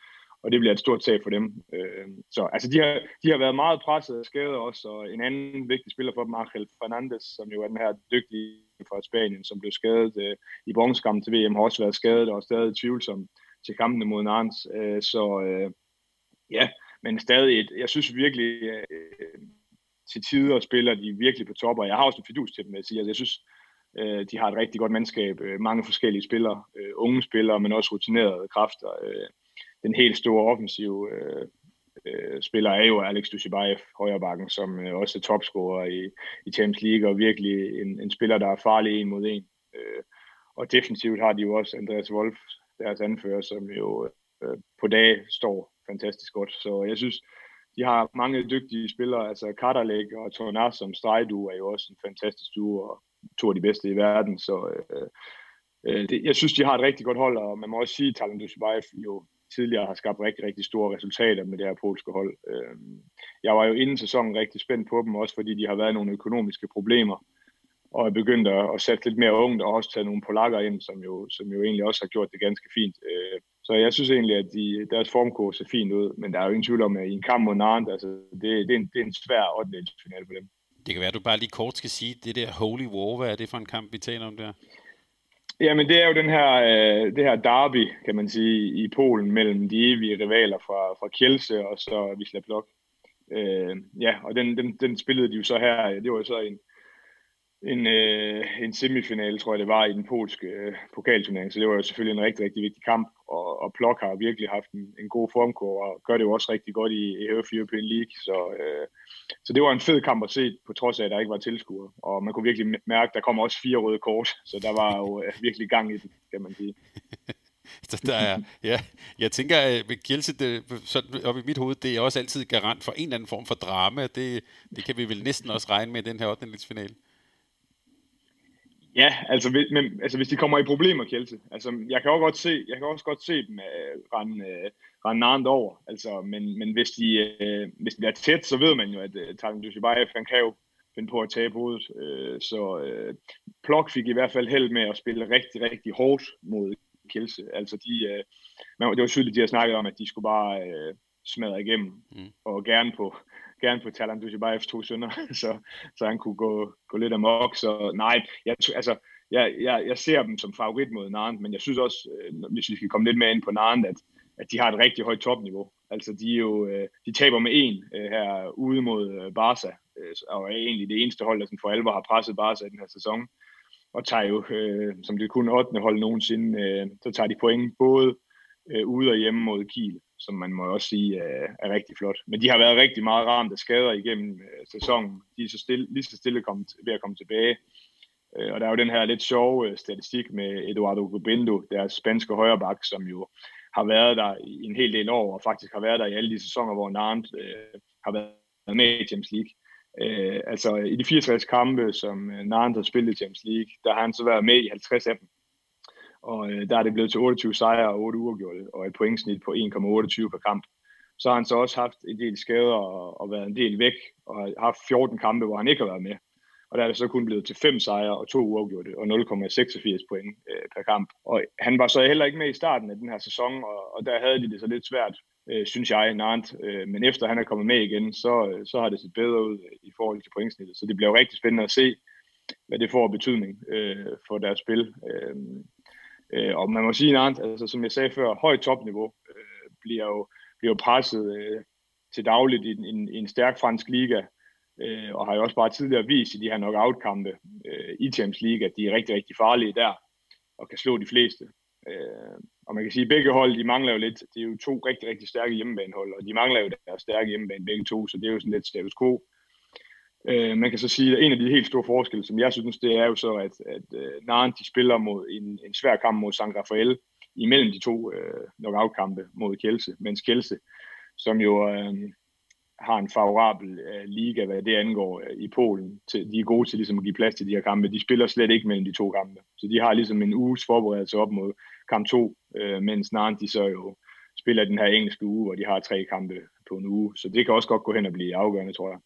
og det bliver et stort tab for dem. Øh, så altså, de har, de har været meget presset og skadet også, og en anden vigtig spiller for dem, Angel Fernandes, som jo er den her dygtige fra Spanien, som blev skadet øh, i bronzekampen til VM, har også været skadet og stadig tvivlsom til kampene mod Nantes. Øh, så øh, ja, men stadig, et, jeg synes virkelig, øh, til tider spiller de virkelig på top, og jeg har også en fidus til dem, jeg siger. Altså, jeg synes, øh, de har et rigtig godt mandskab, øh, mange forskellige spillere, øh, unge spillere, men også rutinerede kræfter. Øh, den helt store offensive øh, øh, spiller er jo Alex Dushibayev, højrebakken, som øh, også er topscorer i, i Champions League, og virkelig en, en spiller, der er farlig en mod en. Øh, og defensivt har de jo også Andreas Wolf, deres anfører, som jo øh, på dag står fantastisk godt. Så jeg synes, de har mange dygtige spillere, altså Kaderlæg og Tornas som strejdu er jo også en fantastisk duo, og to af de bedste i verden, så øh, øh, det, jeg synes, de har et rigtig godt hold, og man må også sige, at Talan Dushibayev jo tidligere har skabt rigtig, rigtig store resultater med det her polske hold. Øh, jeg var jo inden sæsonen rigtig spændt på dem, også fordi de har været nogle økonomiske problemer, og er begyndt at, at sætte lidt mere ungt, og også tage nogle polakker ind, som jo, som jo egentlig også har gjort det ganske fint. Øh, så jeg synes egentlig, at de, deres formkurs ser fint ud, men der er jo ingen tvivl om, at i en kamp mod Nantes, altså, det, det, er en, det er en svær 8. final for dem. Det kan være, at du bare lige kort skal sige, det der Holy War, hvad er det for en kamp, vi taler om der? Jamen, det er jo den her, øh, det her derby, kan man sige, i Polen mellem de evige rivaler fra, fra Kielse og så Wisla Blok. Øh, ja, og den, den, den spillede de jo så her, det var jo så en, en, øh, en semifinal, tror jeg det var, i den polske øh, pokalturnering, så det var jo selvfølgelig en rigtig, rigtig vigtig kamp, og, og Plok har virkelig haft en, en god formkur, og gør det jo også rigtig godt i, i European League, så, øh, så det var en fed kamp at se, på trods af, at der ikke var tilskuere, og man kunne virkelig mærke, at der kom også fire røde kort, så der var jo øh, virkelig gang i det, kan man sige. så der er, ja, jeg tænker, øh, at Kielse, det, sådan op i mit hoved, det er også altid garant for en eller anden form for drama. Det, det kan vi vel næsten også regne med i den her 8. finale. Ja, altså, men, altså hvis de kommer i problemer, Kjelse. Altså, jeg kan også godt se, jeg kan også godt se dem uh, rende, uh, rende narnt over. Altså, men, men hvis de, uh, hvis de er tæt, så ved man jo, at uh, Tarkan Dushibayev, han kan jo finde på at tabe hovedet. Uh, så uh, Plok fik i hvert fald held med at spille rigtig, rigtig hårdt mod Kjelse. Altså, de, uh, man, det var tydeligt, de har snakket om, at de skulle bare uh, smadre igennem, mm. og gerne på, gerne på Talan Dushibayevs to sønner, så, så han kunne gå, gå lidt amok. Så nej, jeg, altså, jeg, jeg, jeg ser dem som favorit mod Narn, men jeg synes også, øh, hvis vi skal komme lidt mere ind på Narn, at, at de har et rigtig højt topniveau. Altså de, er jo, øh, de taber med en øh, her ude mod Barca, og er egentlig det eneste hold, der sådan for alvor har presset Barca i den her sæson. Og tager jo, øh, som det kun 8. hold nogensinde, øh, så tager de point både øh, ude og hjemme mod Kiel som man må også sige er, er rigtig flot. Men de har været rigtig meget ramt af skader igennem øh, sæsonen. De er så stille, lige så stille kommet, ved at komme tilbage. Øh, og der er jo den her lidt sjove øh, statistik med Eduardo Gubindo, deres spanske højreback, som jo har været der i en hel del år, og faktisk har været der i alle de sæsoner, hvor Nantes øh, har været med i Champions League. Øh, altså i de 64 kampe, som øh, Nantes har spillet i Champions League, der har han så været med i 50 af dem og øh, der er det blevet til 28 sejre og 8 uafgjorte, og et pointsnit på 1,28 per kamp. Så har han så også haft en del skader og, og været en del væk, og har haft 14 kampe, hvor han ikke har været med. Og der er det så kun blevet til 5 sejre og 2 uafgjorte, og 0,86 point øh, per kamp. Og han var så heller ikke med i starten af den her sæson, og, og der havde de det så lidt svært, øh, synes jeg, Nant. Øh, men efter han er kommet med igen, så, øh, så har det set bedre ud øh, i forhold til pointsnittet. Så det bliver jo rigtig spændende at se, hvad det får betydning øh, for deres spil. Øh, Øh, og man må sige, at altså, som jeg sagde før, højt topniveau øh, bliver, jo, bliver jo presset øh, til dagligt i, en, en stærk fransk liga, øh, og har jo også bare tidligere vist i de her knockout-kampe øh, i Champions League, at de er rigtig, rigtig farlige der, og kan slå de fleste. Øh, og man kan sige, at begge hold, de mangler jo lidt, det er jo to rigtig, rigtig stærke hjemmebanehold, og de mangler jo deres stærke hjemmebane begge to, så det er jo sådan lidt status quo. Øh, man kan så sige, at en af de helt store forskelle, som jeg synes, det er jo så, at, at uh, Naren de spiller mod en, en svær kamp mod San Rafael, imellem de to øh, knockout-kampe mod Kielse, mens Kielse, som jo øh, har en favorabel øh, liga, hvad det angår øh, i Polen, til, de er gode til ligesom at give plads til de her kampe. De spiller slet ikke mellem de to kampe, så de har ligesom en uges forberedelse op mod kamp 2, øh, mens Naren de så jo spiller den her engelske uge, hvor de har tre kampe på en uge, så det kan også godt gå hen og blive afgørende, tror jeg.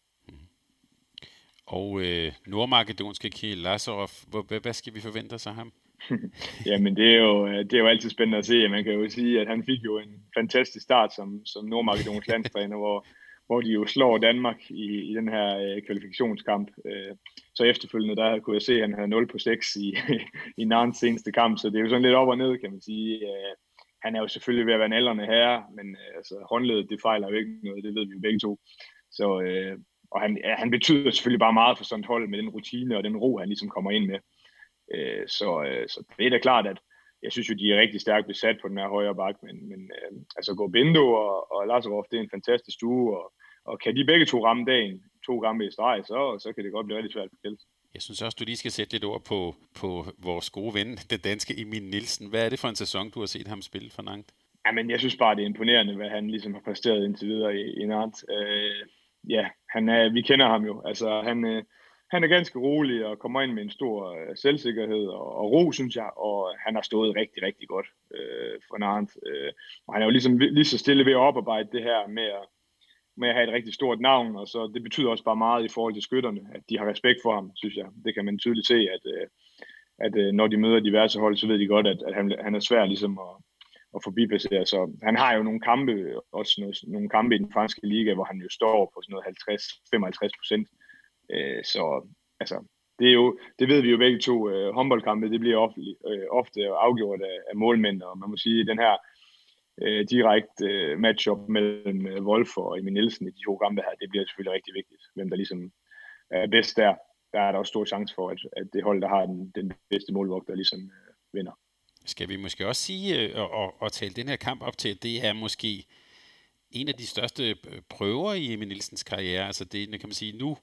Og øh, nordmakedonske Kiel Lazarov, hvad, hvad skal vi forvente os af ham? Jamen, det er, jo, øh, det er jo altid spændende at se. Man kan jo sige, at han fik jo en fantastisk start som, som nordmakedonsk landstræner, hvor, hvor de jo slår Danmark i, i den her øh, kvalifikationskamp. Øh, så efterfølgende, der kunne jeg se, at han havde 0 på 6 i, i Narns seneste kamp, så det er jo sådan lidt op og ned, kan man sige. Øh, han er jo selvfølgelig ved at være en aldrende herre, men øh, altså, håndledet, det fejler jo ikke noget, det ved vi jo begge to. Så, øh, og han, ja, han betyder selvfølgelig bare meget for sådan et hold med den rutine og den ro, han ligesom kommer ind med. Øh, så, øh, så det er da klart, at jeg synes jo, de er rigtig stærkt besat på den her højre bak, men, men øh, altså gå Bindo og, og Lazarov, det er en fantastisk stue, og, og kan de begge to ramme dagen, to gange i streg, så, så kan det godt blive rigtig svært for Kjeld. Jeg synes også, du lige skal sætte lidt ord på, på vores gode ven, den danske Emil Nielsen. Hvad er det for en sæson, du har set ham spille for Nantes? Jamen, jeg synes bare, det er imponerende, hvad han ligesom har præsteret indtil videre i, i Nantes. Øh, ja, han er, vi kender ham jo. Altså, han, øh, han er ganske rolig og kommer ind med en stor øh, selvsikkerhed og, og ro, synes jeg, og han har stået rigtig, rigtig godt øh, for Nant. Øh, og han er jo ligesom lige så stille ved at oparbejde det her med at, med at have et rigtig stort navn, og så det betyder også bare meget i forhold til skytterne, at de har respekt for ham, synes jeg. Det kan man tydeligt se, at, øh, at øh, når de møder diverse hold, så ved de godt, at, at han, han er svær ligesom at, at forbipassere. Så han har jo nogle kampe, også nogle, nogle kampe i den franske liga, hvor han jo står på sådan noget 50-55 procent. Øh, så altså, det, er jo, det ved vi jo begge to. Øh, håndboldkampe, det bliver ofte, øh, ofte afgjort af, af målmænd, og man må sige, den her øh, direkte øh, matchup mellem øh, Wolf og Emil Nielsen i de to kampe her, det bliver selvfølgelig rigtig vigtigt. Hvem der ligesom er bedst der, der er der også stor chance for, at, at det hold, der har den, den bedste målvogter, ligesom øh, vinder. Skal vi måske også sige øh, og, og, og tale den her kamp op til, at det er måske en af de største øh, prøver i Emil Nielsens karriere. Altså det kan man sige, nu,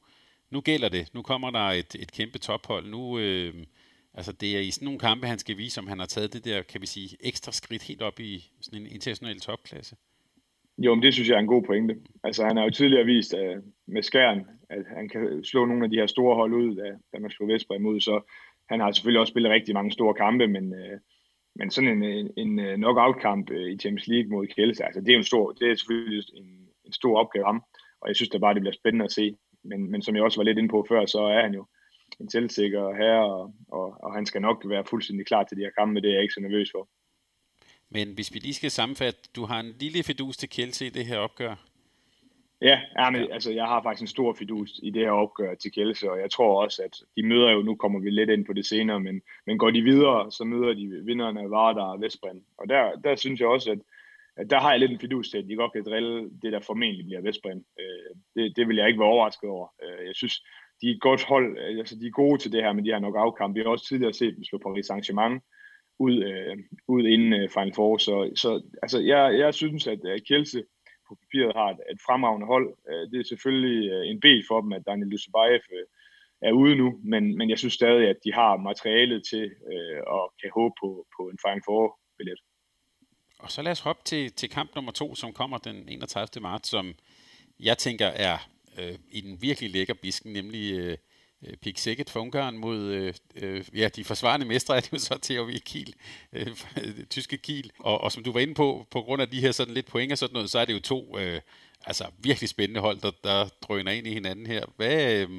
nu gælder det. Nu kommer der et, et kæmpe tophold. Nu, øh, altså det er i sådan nogle kampe, han skal vise, om han har taget det der, kan vi sige, ekstra skridt helt op i sådan en international topklasse. Jo, men det synes jeg er en god pointe. Altså han har jo tidligere vist uh, med skæren, at han kan slå nogle af de her store hold ud, da, da man slog Vesper imod, så han har selvfølgelig også spillet rigtig mange store kampe, men, uh, men sådan en, en, en øh, knockout-kamp øh, i Champions League mod Kielse, altså det er en stor, det er selvfølgelig en, en stor opgave ham, og jeg synes da bare, det bliver spændende at se. Men, men som jeg også var lidt inde på før, så er han jo en selvsikker herre, og, og, og han skal nok være fuldstændig klar til de her kampe, det er jeg ikke så nervøs for. Men hvis vi lige skal sammenfatte, du har en lille fedus til Kjelse i det her opgør. Ja, ja, men, altså jeg har faktisk en stor fidus i det her opgør til Kjelse, og jeg tror også, at de møder jo, nu kommer vi lidt ind på det senere, men, men går de videre, så møder de vinderne af Vardar og Vestbrand. Og der, der synes jeg også, at, at der har jeg lidt en fidus til, at de godt kan drille det, der formentlig bliver Vestbrand. Øh, det, det vil jeg ikke være overrasket over. Øh, jeg synes, de er et godt hold, altså de er gode til det her med de her nok afkamp. Vi har også tidligere set dem slå Paris Saint-Germain, ud, øh, ud inden øh, Final Four. Så, så altså, jeg, jeg synes, at uh, Kielse på papiret har et, et fremragende hold. Øh, det er selvfølgelig øh, en bed for dem, at Daniel Lusebaev øh, er ude nu, men, men jeg synes stadig, at de har materialet til øh, og kan håbe på, på en Final Four-billet. Og så lad os hoppe til, til kamp nummer to, som kommer den 31. marts, som jeg tænker er øh, i den virkelig lækker bisken, nemlig øh, Øh, Pik Sækket for Ungarn mod øh, øh, ja, de forsvarende mestre er det jo så THW Kiel, øh, tyske Kiel. Og, og som du var inde på, på grund af de her sådan lidt point og sådan noget, så er det jo to øh, altså virkelig spændende hold, der, der drøner ind i hinanden her. Hvad, øh,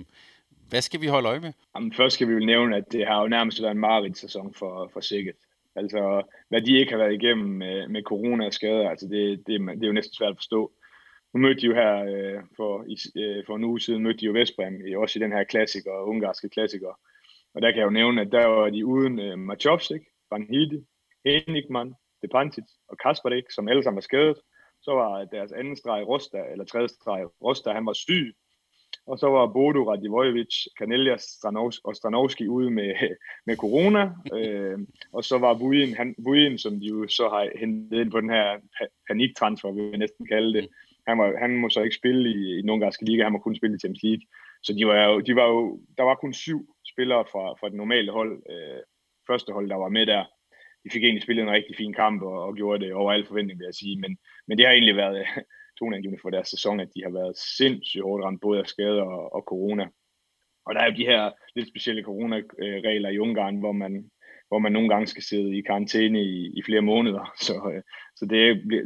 hvad skal vi holde øje med? Jamen, først skal vi jo nævne, at det har jo nærmest været en mareridt-sæson for, for Sækket. Altså, hvad de ikke har været igennem med, med corona og skader, altså det, det, det er jo næsten svært at forstå nu mødte de jo her øh, for, i, øh, for en uge siden, mødte de jo Vestbrem, også i den her klassiker, ungarske klassiker. Og der kan jeg jo nævne, at der var de uden øh, Machovsik, Van Hidi, Henigman, Depantic og Kasparik, som alle sammen var skadet. Så var deres anden streg Rosta, eller tredje streg Rosta, han var syg. og så var Bodo Radivojevic, Kaneljas og Stranovski ude med, med corona, øh, og så var Vujen, han, Vujen, som de jo så har hentet ind på den her paniktransfer, vil jeg næsten kalde det, han, var, han må så ikke spille i, i den ungarske liga, han må kun spille i Champions League. Så de var jo, de var jo, der var kun syv spillere fra, fra det normale hold, øh, første hold, der var med der. De fik egentlig spillet en rigtig fin kamp og, og gjorde det over al forventning, vil jeg sige. Men, men det har egentlig været toneangivende for deres sæson, at de har været sindssygt hårdt ramt, både af skader og, og corona. Og der er jo de her lidt specielle coronaregler i Ungarn, hvor man, hvor man nogle gange skal sidde i karantæne i, i flere måneder. Så, øh, så det,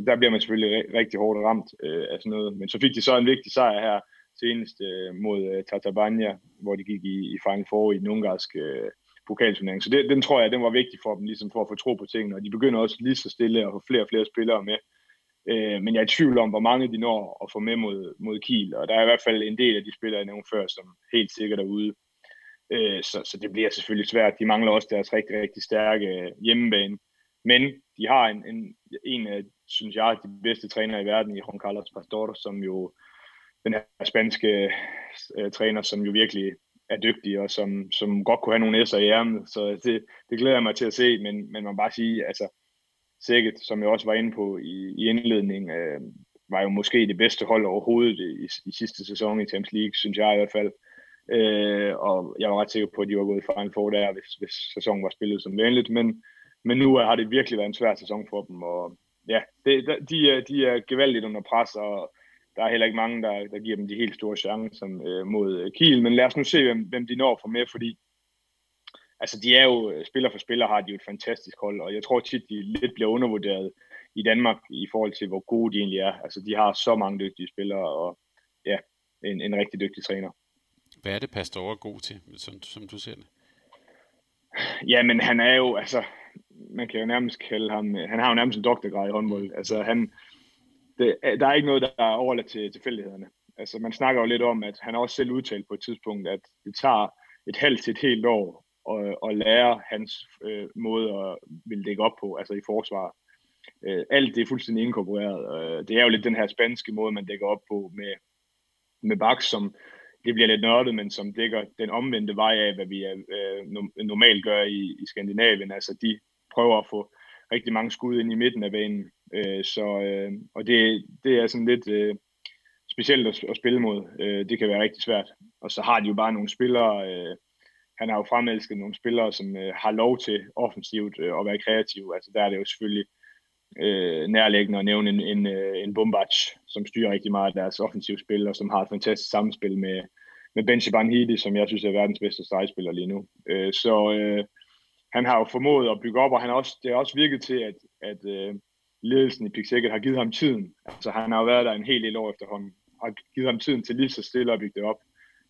der bliver man selvfølgelig rigtig hårdt ramt øh, af sådan noget. Men så fik de så en vigtig sejr her senest øh, mod øh, Tatabania, hvor de gik i, i Final Four i den ungarske øh, pokalturnering. Så det, den tror jeg, den var vigtig for dem, ligesom for at få tro på tingene. Og de begynder også lige så stille at få flere og flere spillere med. Øh, men jeg er i tvivl om, hvor mange de når at få med mod, mod Kiel. Og der er i hvert fald en del af de spillere, jeg nævnte før, som helt sikkert er ude. Øh, så, så det bliver selvfølgelig svært. De mangler også deres rigtig, rigtig stærke øh, hjemmebane. Men de har en, en, en af, synes jeg, de bedste trænere i verden i Juan Carlos Pastor, som jo den her spanske øh, træner, som jo virkelig er dygtig, og som, som godt kunne have nogle S'er i ærmet. Så det, det glæder jeg mig til at se, men, men man bare sige, altså Sækket, som jeg også var inde på i, i indledningen, øh, var jo måske det bedste hold overhovedet i, i sidste sæson i Champions League, synes jeg i hvert fald. Øh, og jeg var ret sikker på, at de var gået fra en få der, hvis, hvis sæsonen var spillet som vanligt. men, men nu har det virkelig været en svær sæson for dem, og ja, det, de, er, de er gevaldigt under pres, og der er heller ikke mange, der, der giver dem de helt store chancer øh, mod øh, Kiel, men lad os nu se, hvem, hvem de når for med, fordi altså de er jo, øh, spiller for spiller har de jo et fantastisk hold, og jeg tror tit, de lidt bliver undervurderet i Danmark i forhold til, hvor gode de egentlig er. Altså de har så mange dygtige spillere, og ja, en, en rigtig dygtig træner. Hvad er det, Pastor er god til, som, som du ser det? Ja, men han er jo, altså, man kan jo nærmest kalde ham, han har jo nærmest en doktorgrad i håndbold. Altså han, det, der er ikke noget, der er overladt til tilfældighederne. Altså man snakker jo lidt om, at han også selv udtalt på et tidspunkt, at det tager et halvt til et helt år og, og lære hans øh, måde at ville dække op på, altså i forsvar. Øh, alt det er fuldstændig inkorporeret. Øh, det er jo lidt den her spanske måde, man dækker op på med, med baks, som det bliver lidt nørdet, men som dækker den omvendte vej af, hvad vi øh, normalt gør i, i Skandinavien. Altså de prøver at få rigtig mange skud ind i midten af banen. Øh, så, øh, og det, det er sådan lidt øh, specielt at, at spille mod. Øh, det kan være rigtig svært. Og så har de jo bare nogle spillere, øh, han har jo fremelsket nogle spillere, som øh, har lov til offensivt øh, at være kreative. Altså der er det jo selvfølgelig øh, nærliggende at nævne en, en, øh, en Bombac, som styrer rigtig meget af deres offensive spil, og som har et fantastisk samspil med, med Benji Banhidi, som jeg synes er verdens bedste stregspiller lige nu. Øh, så øh, han har jo formået at bygge op, og han har også, det har også virket til, at, at øh, ledelsen i Pixel har givet ham tiden. Altså han har jo været der en hel del år efterhånden, har givet ham tiden til lige så stille at bygge det op.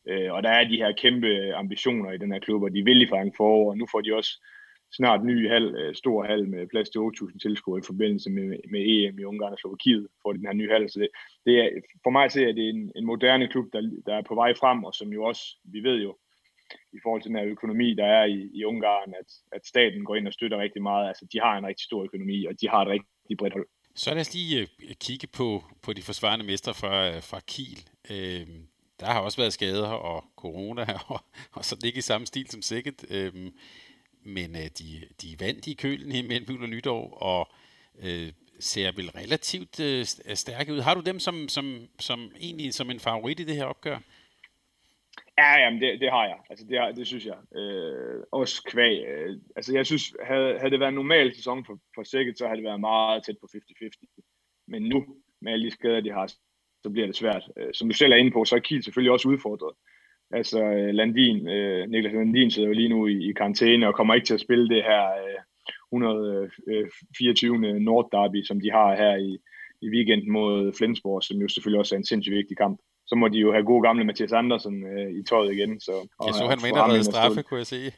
Øh, og der er de her kæmpe ambitioner i den her klub, og de vil i Frank for, og nu får de også snart ny hal, øh, stor hal med plads til 8.000 tilskuere i forbindelse med, med EM i Ungarn og Slovakiet, får den her nye hal. Så det, det er, for mig ser at det er en, en moderne klub, der, der er på vej frem, og som jo også, vi ved jo, i forhold til den her økonomi, der er i, i Ungarn, at, at staten går ind og støtter rigtig meget. Altså, de har en rigtig stor økonomi, og de har et rigtig bredt hold. Så lad os lige øh, kigge på, på de forsvarende mestre fra, øh, fra Kiel. Uh, der har også været skader og corona, og, og så det ikke i samme stil som sikkert. Øhm, men øh, de, de vandt i kølen mellem jul og nytår, og øh, ser vel relativt øh, stærke ud. Har du dem som, som, som egentlig som en favorit i det her opgør? Ja, jamen det, det har jeg. Altså det, har, det synes jeg. Øh, også kvæg. Øh, altså jeg synes, havde, havde det været en normal sæson for, for Sikkert, så havde det været meget tæt på 50-50. Men nu, med alle de skader, de har, så bliver det svært. Øh, som du selv er inde på, så er Kiel selvfølgelig også udfordret. Altså øh, Landin, øh, Niklas Landin sidder jo lige nu i, i karantæne og kommer ikke til at spille det her 124. Nord Derby, som de har her i, i weekenden mod Flensborg, som jo selvfølgelig også er en sindssygt vigtig kamp. Så må de jo have gode gamle Mathias Andersen øh, i tøjet igen. Så, og, jeg så, han mener, at straffe, kunne jeg sige.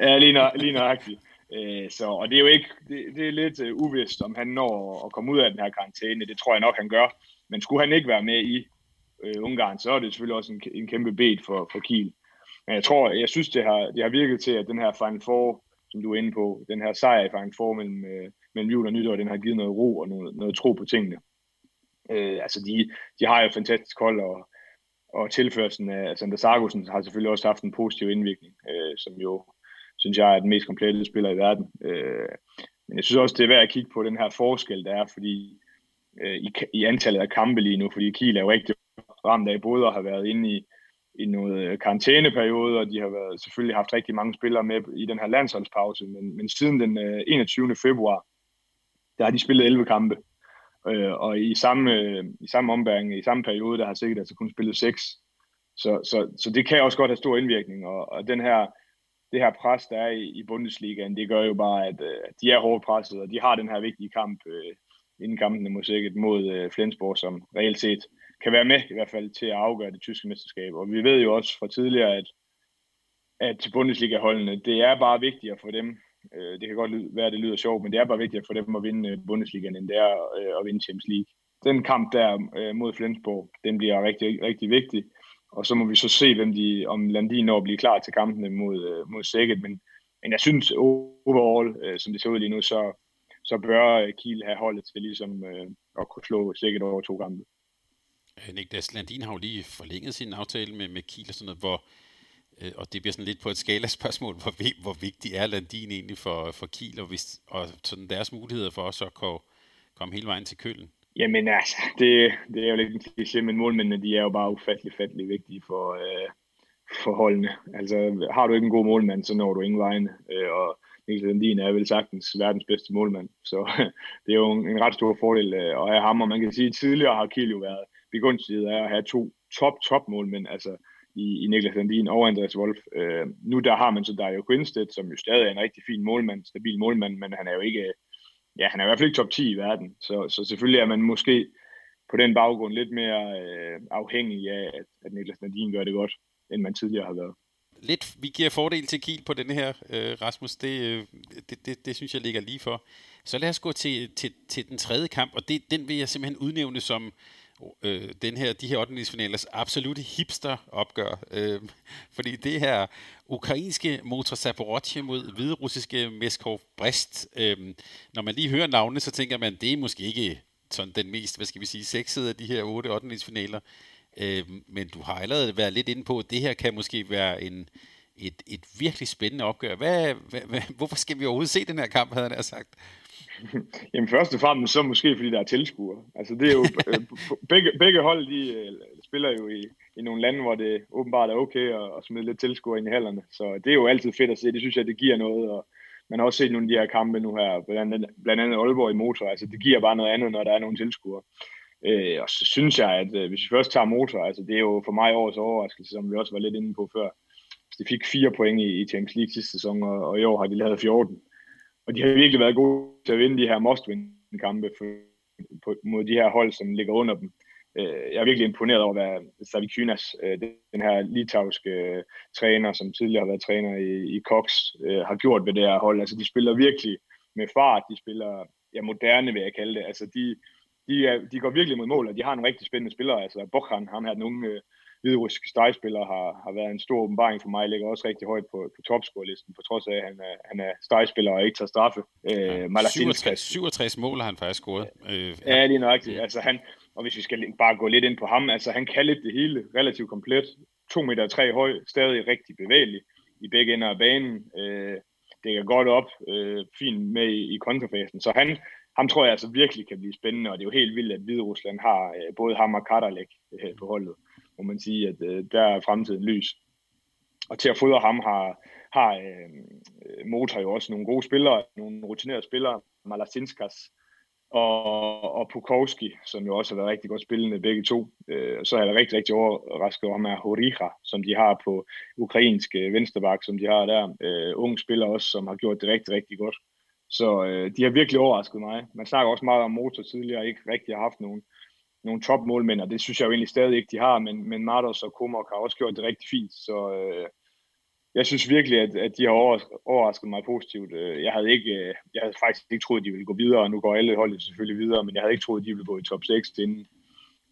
ja, lige, nø, lige nøjagtigt. Øh, så, og det er jo ikke, det, det er lidt uh, uvist, om han når at komme ud af den her karantæne. Det tror jeg nok, han gør. Men skulle han ikke være med i øh, Ungarn, så er det selvfølgelig også en, en kæmpe bed for, for Kiel. Men jeg tror, jeg synes, det har, det har virket til, at den her Final Four, som du er inde på, den her sejr i Final Four mellem, øh, mellem jul og nytår, den har givet noget ro og noget, noget tro på tingene. Øh, altså, de, de har jo fantastisk hold, og, og tilførelsen af Sander Sargussen har selvfølgelig også haft en positiv indvirkning, øh, som jo, synes jeg, er den mest komplette spiller i verden. Øh, men jeg synes også, det er værd at kigge på den her forskel, der er, fordi øh, i, i antallet af kampe lige nu, fordi Kiel er jo rigtig ramt af både at have været inde i, i noget øh, karantæneperiode, og de har været, selvfølgelig haft rigtig mange spillere med i den her landsholdspause, men, men siden den øh, 21. februar, der har de spillet 11 kampe. Øh, og i samme, øh, i samme ombæring, i samme periode, der har sikkert altså kun spillet 6. Så, så, så det kan også godt have stor indvirkning, og, og den her, det her pres, der er i, i Bundesligaen, det gør jo bare, at øh, de er hårdt presset, og de har den her vigtige kamp øh, inden kampene mod sikkert mod øh, Flensborg, som reelt set kan være med i hvert fald til at afgøre det tyske mesterskab. Og vi ved jo også fra tidligere, at, at Bundesliga-holdene, det er bare vigtigere for dem. Øh, det kan godt være, at det lyder sjovt, men det er bare vigtigere for dem at vinde Bundesliga, Bundesligaen, end det er øh, at vinde Champions League. Den kamp der øh, mod Flensborg, den bliver rigtig, rigtig vigtig. Og så må vi så se, hvem de, om Landin når at blive klar til kampene mod, øh, mod Sækket. Men, men jeg synes overall, øh, som det ser ud lige nu, så, så bør Kiel have holdet til ligesom øh, at kunne slå Sækket over to kampe. Øh, Niklas Landin har jo lige forlænget sin aftale med, med Kiel og sådan noget, hvor, øh, og det bliver sådan lidt på et skala spørgsmål, hvor, hvor vigtig er Landin egentlig for, for Kiel, og, hvis, og sådan deres muligheder for os at kunne komme hele vejen til Køln? Jamen altså, det, det er jo lidt en kliché, men målmændene, de er jo bare ufattelig, fattelig vigtige for, øh, for holdene. Altså, har du ikke en god målmand, så når du ingen vegne, øh, og Niklas Landin er vel sagtens verdens bedste målmand, så det er jo en, en ret stor fordel øh, at have ham, og man kan sige, at tidligere har Kiel jo været begunstiget af at have to top, top målmænd, altså i, i Niklas Landin og Andreas Wolf. Øh, nu der har man så Dario Quinstedt, som jo stadig er en rigtig fin målmand, stabil målmand, men han er jo ikke, ja, han er i hvert fald ikke top 10 i verden. Så, så selvfølgelig er man måske på den baggrund lidt mere øh, afhængig af, at, at Niklas Landin gør det godt, end man tidligere har været. Lidt, vi giver fordel til Kiel på den her, øh, Rasmus. Det, øh, det, det, det synes jeg ligger lige for. Så lad os gå til, til, til den tredje kamp, og det, den vil jeg simpelthen udnævne som øh, den her, de her 8. finalers absolute hipster-opgør. Øh, fordi det her ukrainske Motor Zaporozhye mod hviderussiske Meskov Brest, øh, når man lige hører navnene, så tænker man, det er måske ikke sådan den mest, hvad skal vi sige, sexede af de her 8. 8. finaler. Øh, men du har allerede været lidt inde på, at det her kan måske være en, et, et virkelig spændende opgør. Hvad, hvad, hvad, hvorfor skal vi overhovedet se den her kamp, havde han sagt? Jamen først og fremmest så måske fordi der er tilskuere. Altså det er jo, øh, begge, begge hold de øh, spiller jo i, i nogle lande, hvor det åbenbart er okay at, at smide lidt tilskuere ind i hallerne. Så det er jo altid fedt at se. Det synes jeg, det giver noget. Og man har også set nogle af de her kampe nu her, blandt andet, blandt andet Aalborg i motor. Altså det giver bare noget andet, når der er nogle tilskuere. Øh, og så synes jeg, at øh, hvis vi først tager motor, altså det er jo for mig årets overraskelse, som vi også var lidt inde på før. de fik fire point i, i Champions League sidste sæson, og, og i år har de lavet 14. Og de har virkelig været gode til at vinde de her must-win-kampe mod de her hold, som ligger under dem. Øh, jeg er virkelig imponeret over, hvad Savikynas, øh, den her litauiske øh, træner, som tidligere har været træner i, i Cox, har gjort ved det her hold. Altså, de spiller virkelig med fart, de spiller ja, moderne, vil jeg kalde det. Altså, de, de, er, de går virkelig mod mål, og de har nogle rigtig spændende spillere. Altså, Bokhan, ham her, den unge hviderussiske stegspiller har, har været en stor åbenbaring for mig, ligger også rigtig højt på, på topscore-listen, på trods af, at han er, han er stegspiller og ikke tager straffe. Øh, ja, 67, 67 mål har han faktisk scoret. Øh, ja, ja, er nøjagtigt. Altså, han, og hvis vi skal bare gå lidt ind på ham, altså han kan lidt det hele, relativt komplet. 2 meter 3 høj, stadig rigtig bevægelig i begge ender af banen. Øh, det er godt op, øh, fint med i, i kontrafasen. Så han, ham tror jeg altså virkelig kan blive spændende, og det er jo helt vildt, at Hvide Rusland har øh, både ham og Kaderlek øh, på holdet må man sige, at øh, der er fremtiden lys. Og til at fodre ham har, har øh, Motor jo også nogle gode spillere, nogle rutinerede spillere, Malasinskas og, og Pukowski, som jo også har været rigtig godt spillende begge to. Øh, så er jeg rigtig, rigtig overrasket over med Horija, som de har på ukrainsk øh, venstreback, som de har der. Øh, unge spillere også, som har gjort det rigtig, rigtig godt. Så øh, de har virkelig overrasket mig. Man snakker også meget om Motor tidligere, ikke rigtig har haft nogen nogle topmålmænd, og det synes jeg jo egentlig stadig ikke, de har, men, men Martos og Komok har også gjort det rigtig fint, så øh, jeg synes virkelig, at, at de har overrasket mig positivt. Øh, jeg havde, ikke, øh, jeg havde faktisk ikke troet, at de ville gå videre, og nu går alle hold selvfølgelig videre, men jeg havde ikke troet, at de ville gå i top 6, inden,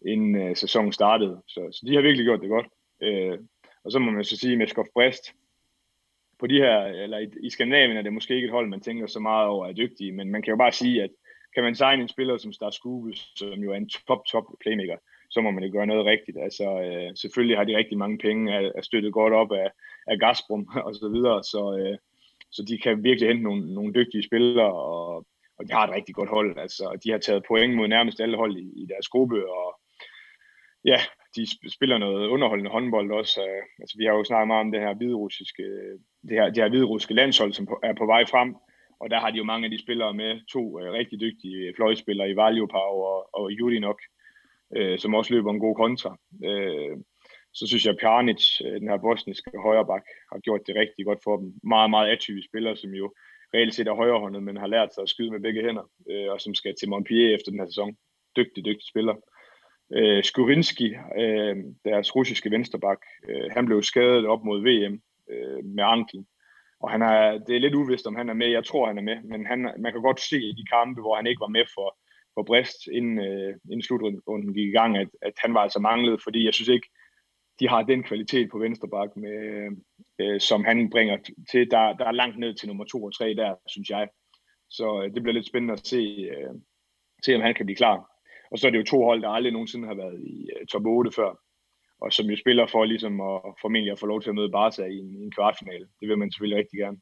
inden uh, sæsonen startede. Så, så de har virkelig gjort det godt. Uh, og så må man så sige, med Skof Brest, på de her, eller i, i Skandinavien er det måske ikke et hold, man tænker så meget over er dygtige, men man kan jo bare sige, at kan man signe en spiller som Star Skube, som jo er en top, top playmaker, så må man jo gøre noget rigtigt. Altså, øh, selvfølgelig har de rigtig mange penge, er, er støttet godt op af, af Gazprom og så videre, så, øh, så de kan virkelig hente nogle, nogle dygtige spillere, og, og de har et rigtig godt hold. Altså, de har taget point mod nærmest alle hold i, i deres gruppe, og ja, de spiller noget underholdende håndbold også. Øh, altså, vi har jo snakket meget om det her hviderussiske, øh, det her, det her hviderussiske landshold, som er på vej frem, og der har de jo mange af de spillere med, to øh, rigtig dygtige øh, fløjspillere i Valjopau og, og Judinok, øh, som også løber en god kontra. Øh, så synes jeg, at Pjanic, øh, den her bosniske højreback, har gjort det rigtig godt for dem. Meget, meget atypisk spiller, som jo reelt set er højrehåndet, men har lært sig at skyde med begge hænder, øh, og som skal til Montpellier efter den her sæson. Dygtig, dygtig spiller. Øh, Skurinski, øh, deres russiske vensterbak, øh, han blev skadet op mod VM øh, med anklen. Og han er, det er lidt uvist, om han er med. Jeg tror, han er med, men han, man kan godt se i de kampe, hvor han ikke var med for, for Brest, inden, øh, inden slutrunden gik i gang, at, at han var altså manglet, fordi jeg synes ikke, de har den kvalitet på venstreback, med, øh, som han bringer til. Der, der er langt ned til nummer 2 og 3 der, synes jeg. Så øh, det bliver lidt spændende at se, øh, se, om han kan blive klar. Og så er det jo to hold, der aldrig nogensinde har været i øh, top 8 før, og som jo spiller for ligesom at formentlig at få lov til at møde Barca i en, i en kvartfinale. Det vil man selvfølgelig rigtig gerne.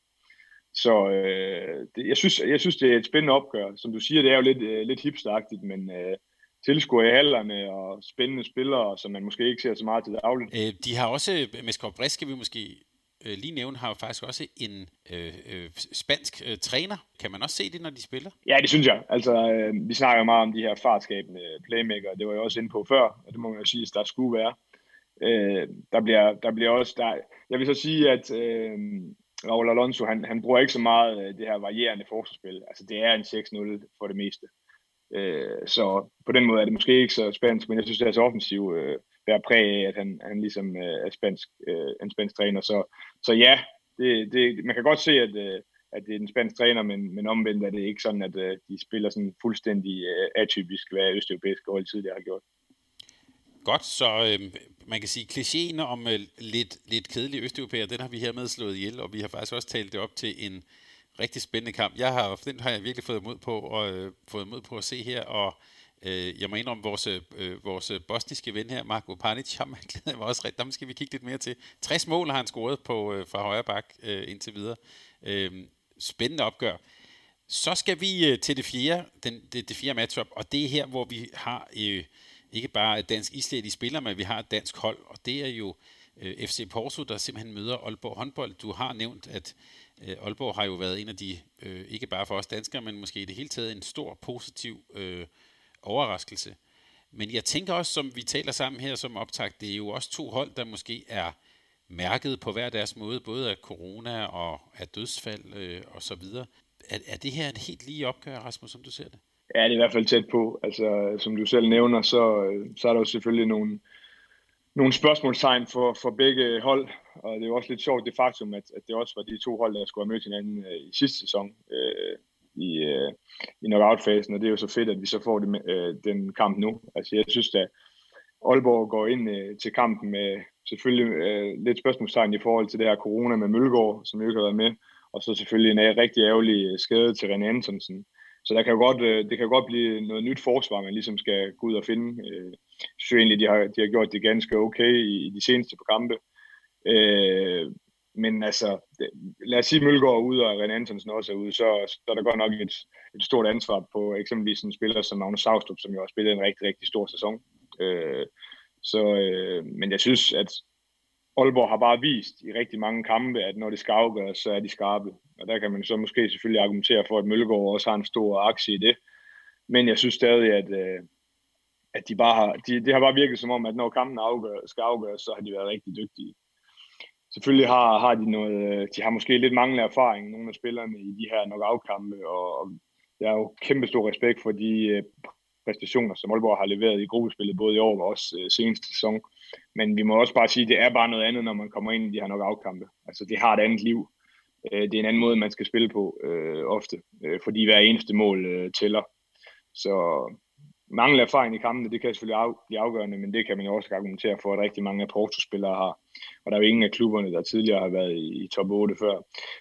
Så øh, det, jeg, synes, jeg synes, det er et spændende opgør. Som du siger, det er jo lidt, øh, lidt hipsteragtigt, men øh, tilskuer i hallerne og spændende spillere, som man måske ikke ser så meget til dagligt. Øh, de har også, med Skov Brist skal vi måske øh, lige nævne, har jo faktisk også en øh, øh, spansk øh, træner. Kan man også se det, når de spiller? Ja, det synes jeg. Altså, øh, vi snakker meget om de her fartskabende playmaker. Det var jeg også inde på før, og det må man jo sige, at der skulle være. Øh, der, bliver, der bliver også... Der, jeg vil så sige, at øh, Raul Alonso, han, han bruger ikke så meget øh, det her varierende forsvarsspil. Altså, det er en 6-0 for det meste. Øh, så på den måde er det måske ikke så spansk, men jeg synes, det er så offensiv øh, bærer præg af, at han, han ligesom øh, er spansk, øh, en spansk træner. Så, så ja, det, det, man kan godt se, at, øh, at det er en spansk træner, men, men omvendt er det ikke sådan, at øh, de spiller sådan fuldstændig øh, atypisk, hvad østeuropæiske hold tidligere har gjort. Godt, så øh, man kan sige, klichéen om øh, lidt, lidt kedelige østeuropæere, den har vi hermed slået ihjel, og vi har faktisk også talt det op til en rigtig spændende kamp. Jeg har, den har jeg virkelig fået mod på, og øh, fået mod på at se her, og øh, jeg må indrømme, vores, øh, vores bosniske ven her, Marko Panic, ham glæder mig også rigtig. Der skal vi kigge lidt mere til. 60 mål har han scoret på, øh, fra højre bak øh, indtil videre. Øh, spændende opgør. Så skal vi øh, til det fjerde, den, det, det fjerde matchup, og det er her, hvor vi har øh, ikke bare et dansk islet spiller, men vi har et dansk hold, og det er jo øh, FC Porto, der simpelthen møder Aalborg håndbold. Du har nævnt, at øh, Aalborg har jo været en af de, øh, ikke bare for os danskere, men måske i det hele taget en stor positiv øh, overraskelse. Men jeg tænker også, som vi taler sammen her som optag, det er jo også to hold, der måske er mærket på hver deres måde, både af corona og af dødsfald øh, og så videre. Er, er det her et helt lige opgør, Rasmus, som du ser det? Ja, det er i hvert fald tæt på. Altså, som du selv nævner, så, så er der jo selvfølgelig nogle, nogle spørgsmålstegn for, for begge hold, og det er jo også lidt sjovt det faktum, at, at det også var de to hold, der skulle have mødt hinanden øh, i sidste sæson øh, i, øh, i knockout-fasen, og det er jo så fedt, at vi så får det, øh, den kamp nu. Altså jeg synes at Aalborg går ind øh, til kampen med selvfølgelig øh, lidt spørgsmålstegn i forhold til det her corona med Mølgaard, som jo ikke har været med, og så selvfølgelig en rigtig ærgerlig øh, skade til René Antonsen. Så der kan jo godt, øh, det kan jo godt blive noget nyt forsvar, man ligesom skal gå ud og finde. Øh, jeg synes egentlig, de har, de har gjort det ganske okay i, i de seneste på kampe. Øh, men altså, det, lad os sige, Mølgaard er ude, og René Antonsen også er ude, så, så er der godt nok et, et stort ansvar på eksempelvis en spiller som Magnus Saustrup, som jo har spillet en rigtig, rigtig stor sæson. Øh, så, øh, men jeg synes, at Aalborg har bare vist i rigtig mange kampe, at når det skal afgøres, så er de skarpe. Og der kan man så måske selvfølgelig argumentere for, at Mølgaard også har en stor aktie i det. Men jeg synes stadig, at, øh, at de bare har, de, det har bare virket som om, at når kampen afgør, skal afgøres, så har de været rigtig dygtige. Selvfølgelig har, har de noget, øh, de har måske lidt manglende erfaring, nogle af spillerne i de her knockout-kampe, og, og jeg har jo kæmpe stor respekt for de øh, præstationer, som Aalborg har leveret i gruppespillet, både i år og også øh, seneste sæson. Men vi må også bare sige, at det er bare noget andet, når man kommer ind i de her nok afkampe. Altså, det har et andet liv. Øh, det er en anden måde, man skal spille på øh, ofte, øh, fordi hver eneste mål øh, tæller. Så manglende erfaring i kampene, det kan selvfølgelig af, blive afgørende, men det kan man jo også argumentere for, at rigtig mange af Porto-spillere har. Og der er jo ingen af klubberne, der tidligere har været i, i top 8 før.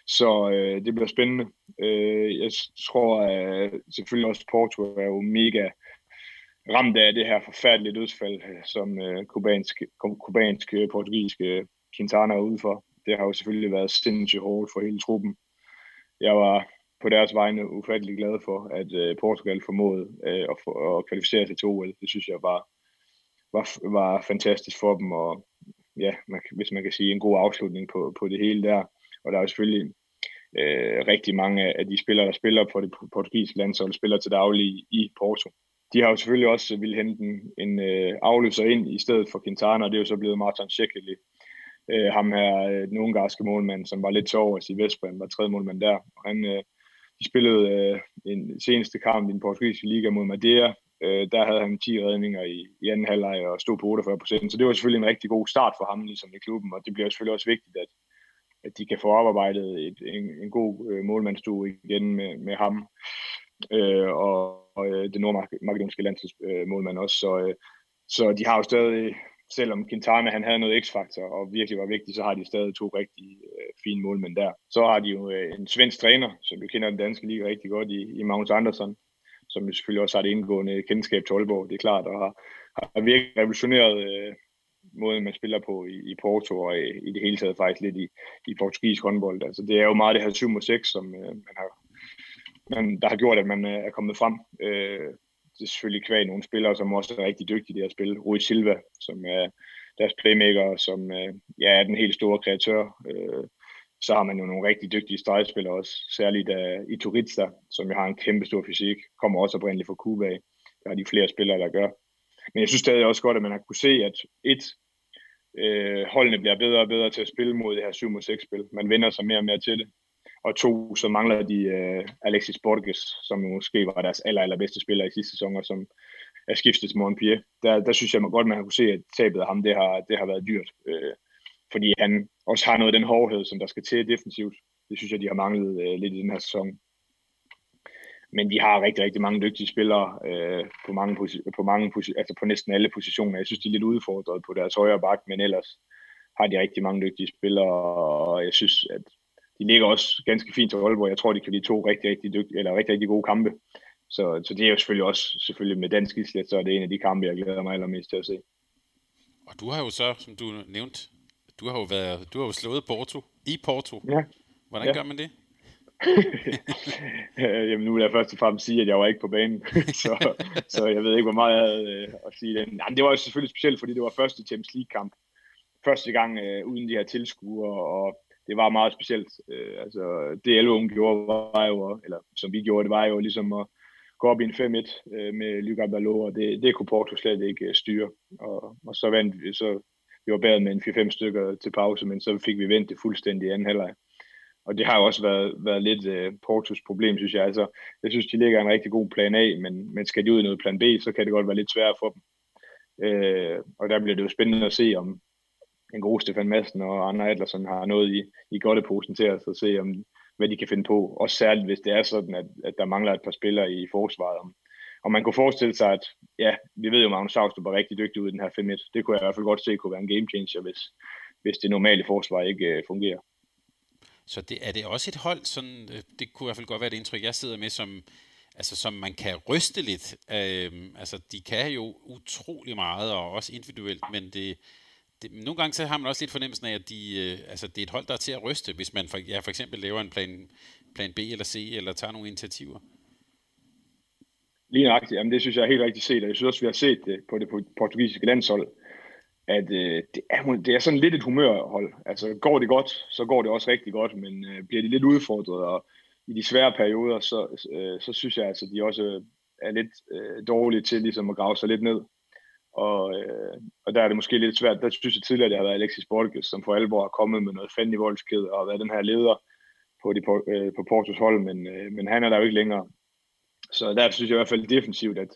Så øh, det bliver spændende. Øh, jeg tror at selvfølgelig også, Porto er jo mega ramt af det her forfærdelige dødsfald, som øh, kubansk, kubansk øh, portugisiske øh, Quintana er ude for. Det har jo selvfølgelig været sindssygt hårdt for hele truppen. Jeg var på deres vegne ufattelig glad for, at øh, Portugal formåede øh, at, for, at kvalificere sig til OL. Det synes jeg var, var, var fantastisk for dem, og ja, man, hvis man kan sige, en god afslutning på, på det hele der. Og der er jo selvfølgelig øh, rigtig mange af de spillere, der spiller på det portugisiske landshold, spiller til daglig i Porto. De har jo selvfølgelig også ville hente en, en øh, afløser ind i stedet for Quintana, og det er jo så blevet Martin Shekeli. Øh, ham her, øh, den ungarske målmand, som var lidt til i Vestbrem, var tredje målmand der. Og han, øh, de spillede øh, en seneste kamp i den portugisiske liga mod Madeira. Øh, der havde han 10 redninger i, i anden halvleg og stod på 48 procent. Så det var selvfølgelig en rigtig god start for ham ligesom i klubben, og det bliver selvfølgelig også vigtigt, at, at de kan få oparbejdet et, en, en god øh, målmandstue igen med, med ham. Øh, og, og øh, den nordmakedonske landsmålmand øh, også. Så, øh, så de har jo stadig selvom Quintana han havde noget x-faktor og virkelig var vigtig, så har de stadig to rigtig øh, fine målmænd der. Så har de jo øh, en svensk træner, som du kender den danske liga rigtig godt i, i Magnus Andersson, som jo selvfølgelig også har et indgående kendskab til Aalborg, det er klart, og har, har virkelig revolutioneret øh, måden, man spiller på i, i Porto, og i, i det hele taget faktisk lidt i, i portugisisk håndbold. Altså, det er jo meget det her 7 6, som øh, man har, man, der har gjort, at man øh, er kommet frem. Øh, det er selvfølgelig kvæg nogle spillere, som også er rigtig dygtige i det her spil. Rui Silva, som er deres playmaker, som øh, ja, er den helt store kreatør. Øh, så har man jo nogle rigtig dygtige stregspillere også, særligt øh, i Ituritza, som jo har en kæmpe stor fysik, kommer også oprindeligt fra Cuba. Der har de flere spillere, der gør. Men jeg synes stadig også godt, at man har kunne se, at et, øh, holdene bliver bedre og bedre til at spille mod det her 7 6 spil. Man vender sig mere og mere til det. Og to, så mangler de uh, Alexis Borges, som måske var deres aller, allerbedste spiller i sidste sæson, og som er skiftet til Montpellier. Der, der synes jeg godt, man kunne se, at tabet af ham, det har, det har været dyrt. Uh, fordi han også har noget af den hårdhed, som der skal til defensivt. Det synes jeg, de har manglet uh, lidt i den her sæson. Men de har rigtig, rigtig mange dygtige spillere uh, på, mange på, mange altså på næsten alle positioner. Jeg synes, de er lidt udfordret på deres højre bak, men ellers har de rigtig mange dygtige spillere, og jeg synes, at de ligger også ganske fint til Aalborg. Jeg tror, de kan blive to rigtig, rigtig, dygtige, eller rigtig, rigtig gode kampe. Så, så det er jo selvfølgelig også selvfølgelig med dansk islet, så er det en af de kampe, jeg glæder mig allermest til at se. Og du har jo så, som du nævnt, du har jo, været, du har jo slået Porto i Porto. Ja. Hvordan ja. gør man det? Jamen nu vil jeg først og fremmest sige, at jeg var ikke på banen, så, så jeg ved ikke, hvor meget jeg havde øh, at sige. Den. Jamen, det var jo selvfølgelig specielt, fordi det var første Champions League-kamp. Første gang øh, uden de her tilskuere, og det var meget specielt. Øh, altså, det Elvum gjorde, var jo, eller som vi gjorde, det var jo ligesom at gå op i en 5-1 øh, med Lyga Balo, og det, det kunne Porto slet ikke øh, styre. Og, og så vandt vi, så vi var bedre med en 4-5 stykker til pause, men så fik vi vendt det fuldstændig i anden halvleg. Og det har jo også været, været lidt øh, Portos problem, synes jeg. Altså, jeg synes, de ligger en rigtig god plan A, men, men skal de ud i noget plan B, så kan det godt være lidt svært for dem. Øh, og der bliver det jo spændende at se, om, en god Stefan Madsen og Anna Adlersen har noget i, i posen til os at se, om, hvad de kan finde på. Også særligt, hvis det er sådan, at, at der mangler et par spillere i forsvaret. Om, og man kunne forestille sig, at ja, vi ved jo, at Magnus Saustrup er rigtig dygtig ud i den her 5-1. Det kunne jeg i hvert fald godt se kunne være en game changer, hvis, hvis det normale forsvar ikke øh, fungerer. Så det, er det også et hold, sådan, øh, det kunne i hvert fald godt være det indtryk, jeg sidder med, som, altså, som man kan ryste lidt. Øh, altså, de kan jo utrolig meget, og også individuelt, men det, det, nogle gange så har man også lidt fornemmelsen af, at de, øh, altså, det er et hold, der er til at ryste, hvis man for, ja, for eksempel laver en plan, plan B eller C, eller tager nogle initiativer. Lige nøjagtigt. Jamen, det synes jeg er helt rigtigt set, og jeg synes også, vi har set det på det portugisiske landshold, at øh, det, er, det er sådan lidt et humørhold. Altså, går det godt, så går det også rigtig godt, men øh, bliver de lidt udfordret, og i de svære perioder, så, øh, så synes jeg altså, de også øh, er lidt øh, dårlige til ligesom at grave sig lidt ned. Og, øh, og der er det måske lidt svært. Der synes jeg tidligere, at det har været Alexis Borges, som for alvor er kommet med noget fandelig voldsked og været den her leder på, de, på, øh, på Portos hold, men, øh, men han er der jo ikke længere. Så der synes jeg i hvert fald defensivt, at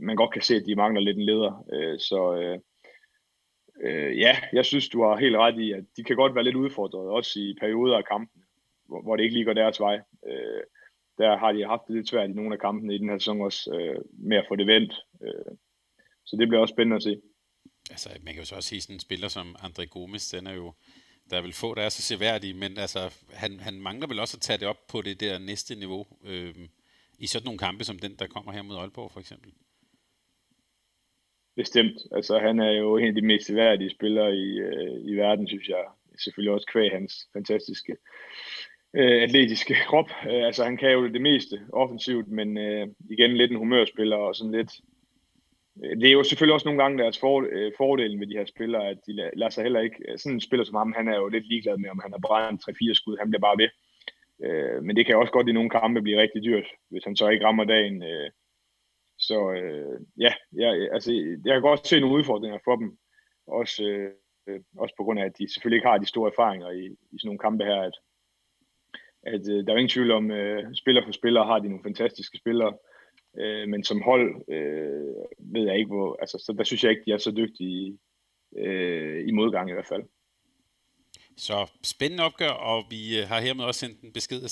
man godt kan se, at de mangler lidt en leder. Øh, så øh, øh, ja, jeg synes, du har helt ret i, at de kan godt være lidt udfordret, også i perioder af kampen, hvor, hvor det ikke lige går deres vej. Øh, der har de haft det lidt svært i nogle af kampene i den her sæson også, øh, med at få det vendt. Øh, så det bliver også spændende at se. Altså, man kan jo så også sige, sådan en spiller som André Gomes, den er jo, der er vel få, der er så seværdige, men altså, han, han mangler vel også at tage det op på det der næste niveau, øh, i sådan nogle kampe som den, der kommer her mod Aalborg for eksempel. Bestemt. Altså, han er jo en af de mest seværdige spillere i, øh, i verden, synes jeg. Selvfølgelig også kvæg hans fantastiske øh, atletiske krop. Øh, altså, han kan jo det meste offensivt, men øh, igen lidt en humørspiller og sådan lidt... Øh, det er jo selvfølgelig også nogle gange deres for, øh, fordel med de her spillere, at de lader sig heller ikke... Øh, sådan en spiller som ham, han er jo lidt ligeglad med, om han har brændt 3-4 skud. Han bliver bare ved. Øh, men det kan også godt i nogle kampe blive rigtig dyrt, hvis han så ikke rammer dagen. Øh, så øh, ja, ja, altså, jeg kan godt se nogle udfordringer for dem. Også, øh, øh også på grund af, at de selvfølgelig ikke har de store erfaringer i, i sådan nogle kampe her. At, at øh, der er ingen tvivl om, øh, spiller for spiller har de nogle fantastiske spillere. Øh, men som hold øh, ved jeg ikke, hvor... Altså, så der synes jeg ikke, de er så dygtige øh, i modgang i hvert fald. Så spændende opgør, og vi øh, har hermed også sendt en besked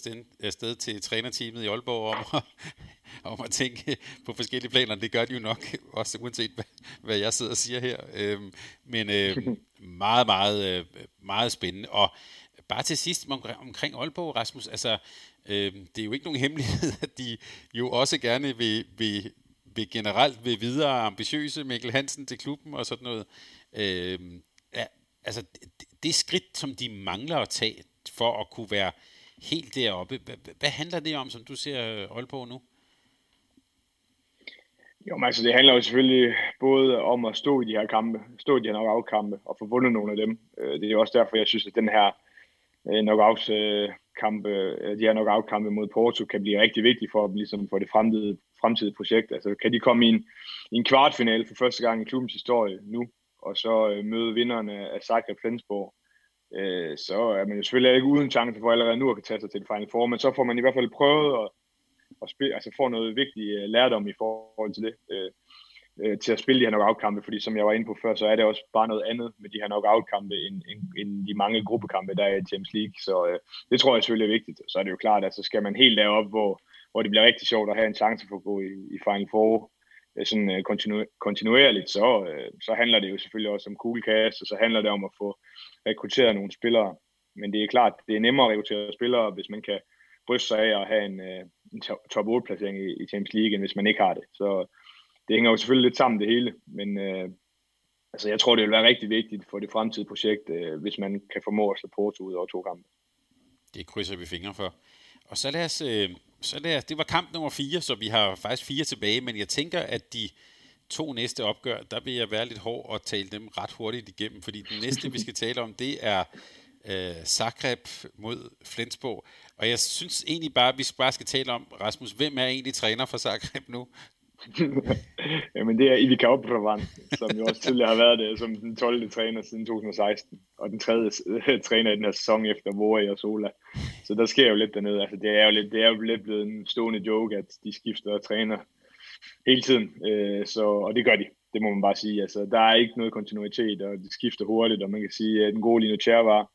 afsted til trænerteamet i Aalborg om at, om at tænke på forskellige planer. Det gør de jo nok, også uanset hvad, hvad jeg sidder og siger her. Øhm, men øh, meget, meget, øh, meget spændende. Og bare til sidst omkring Aalborg, Rasmus, altså, øh, det er jo ikke nogen hemmelighed, at de jo også gerne vil, vil, vil generelt vil videre ambitiøse Mikkel Hansen til klubben og sådan noget. Øh, ja, altså, det skridt, som de mangler at tage for at kunne være helt deroppe, hvad, hvad handler det om, som du ser øh, Aalborg nu? Jo, men altså det handler jo selvfølgelig både om at stå i de her kampe, stå i de her knockout-kampe og få vundet nogle af dem. Øh, det er jo også derfor, jeg synes, at den her øh, knockout-kampe, øh, de her knockout-kampe mod Porto kan blive rigtig vigtige for dem, ligesom for det fremtidige, fremtidige projekt. Altså kan de komme i en, i en kvartfinale for første gang i klubbens historie nu, og så øh, møde vinderne af Zagreb Flensborg, øh, så er man jo selvfølgelig ikke uden chance for allerede nu at kan tage sig til det Final Four, men så får man i hvert fald prøvet at, at spille, altså få noget vigtig øh, lærdom i forhold til det, øh, øh, til at spille de her knockout-kampe, fordi som jeg var inde på før, så er det også bare noget andet med de her knockout-kampe, end, end, end de mange gruppekampe, der er i Champions League, så øh, det tror jeg selvfølgelig er vigtigt, så er det jo klart, at så skal man helt derop, hvor, hvor det bliver rigtig sjovt at have en chance for at gå i, i Final Four, øh, sådan øh, kontinu- kontinuerligt, så, øh, så handler det jo selvfølgelig også om cool og så handler det om at få rekrutteret nogle spillere. Men det er klart, det er nemmere at rekruttere spillere, hvis man kan bryste sig af at have en, øh, en top 8-placering i, i Champions League, end hvis man ikke har det. Så det hænger jo selvfølgelig lidt sammen det hele, men øh, altså, jeg tror, det vil være rigtig vigtigt for det fremtidige projekt, øh, hvis man kan formå at slå Porto ud over to kampe. Det krydser vi fingre for. Og så lad os, øh, så lad os, det var kamp nummer 4, så vi har faktisk fire tilbage, men jeg tænker, at de to næste opgør, der vil jeg være lidt hård og tale dem ret hurtigt igennem, fordi den næste, vi skal tale om, det er øh, Zagreb mod Flensborg. Og jeg synes egentlig bare, at vi bare skal tale om, Rasmus, hvem er egentlig træner for Zagreb nu? Jamen det er Ivica Obravan, som jo også tidligere har været det som den 12. træner siden 2016, og den tredje øh, træner i den her sæson efter Vore og Sola. Så der sker jo lidt dernede. Altså, det er jo lidt, det er jo lidt blevet en stående joke, at de skifter træner hele tiden. Øh, så, og det gør de, det må man bare sige. Altså, der er ikke noget kontinuitet, og de skifter hurtigt, og man kan sige, at den gode Lino Tjervar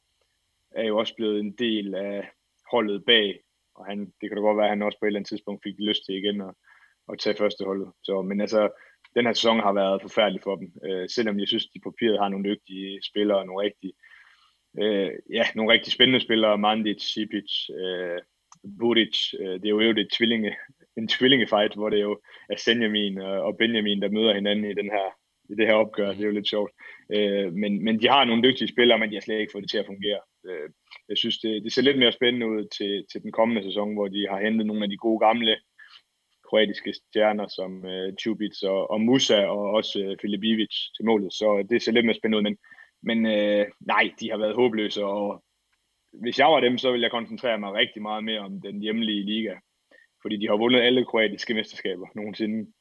er jo også blevet en del af holdet bag, og han, det kan da godt være, at han også på et eller andet tidspunkt fik lyst til igen at, at tage førsteholdet. Så, men altså, den her sæson har været forfærdelig for dem, øh, selvom jeg synes, de på papiret har nogle dygtige spillere og nogle rigtig, øh, ja, nogle rigtig spændende spillere, Mandic, Sipic, øh, Buric, øh, det er jo et tvillinge, en tvillingefight, hvor det jo er Senjamin og Benjamin, der møder hinanden i den her i det her opgør, det er jo lidt sjovt. Øh, men, men de har nogle dygtige spillere, men de har slet ikke fået det til at fungere. Øh, jeg synes, det, det ser lidt mere spændende ud til, til den kommende sæson, hvor de har hentet nogle af de gode gamle kroatiske stjerner som øh, Čubic og, og Musa og også øh, Filipivic til målet. Så øh, det ser lidt mere spændende ud, men, men øh, nej, de har været håbløse, og hvis jeg var dem, så ville jeg koncentrere mig rigtig meget mere om den hjemlige liga. Fordi de har vundet alle kroatiske mesterskaber nogensinde.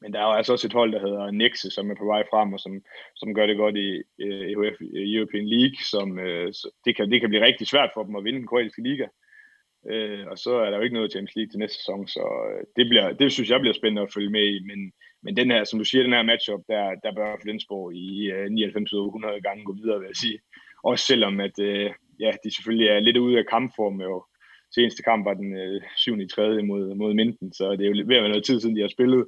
Men der er jo altså også et hold, der hedder Nexe, som er på vej frem, og som, som gør det godt i øh, uh, EHF øh, European League. Som, uh, det, kan, det kan blive rigtig svært for dem at vinde den kroatiske liga. Øh, og så er der jo ikke noget Champions League til næste sæson, så øh, det, bliver, det synes jeg bliver spændende at følge med i. Men, men den her, som du siger, den her matchup, der, der bør Flensborg i øh, 99 100 gange gå videre, vil jeg sige. Også selvom at, øh, ja, de selvfølgelig er lidt ude af kampform. Jo. Seneste kamp var den øh, 7. i 3. mod, mod Minden, så det er jo ved at være noget tid siden, de har spillet.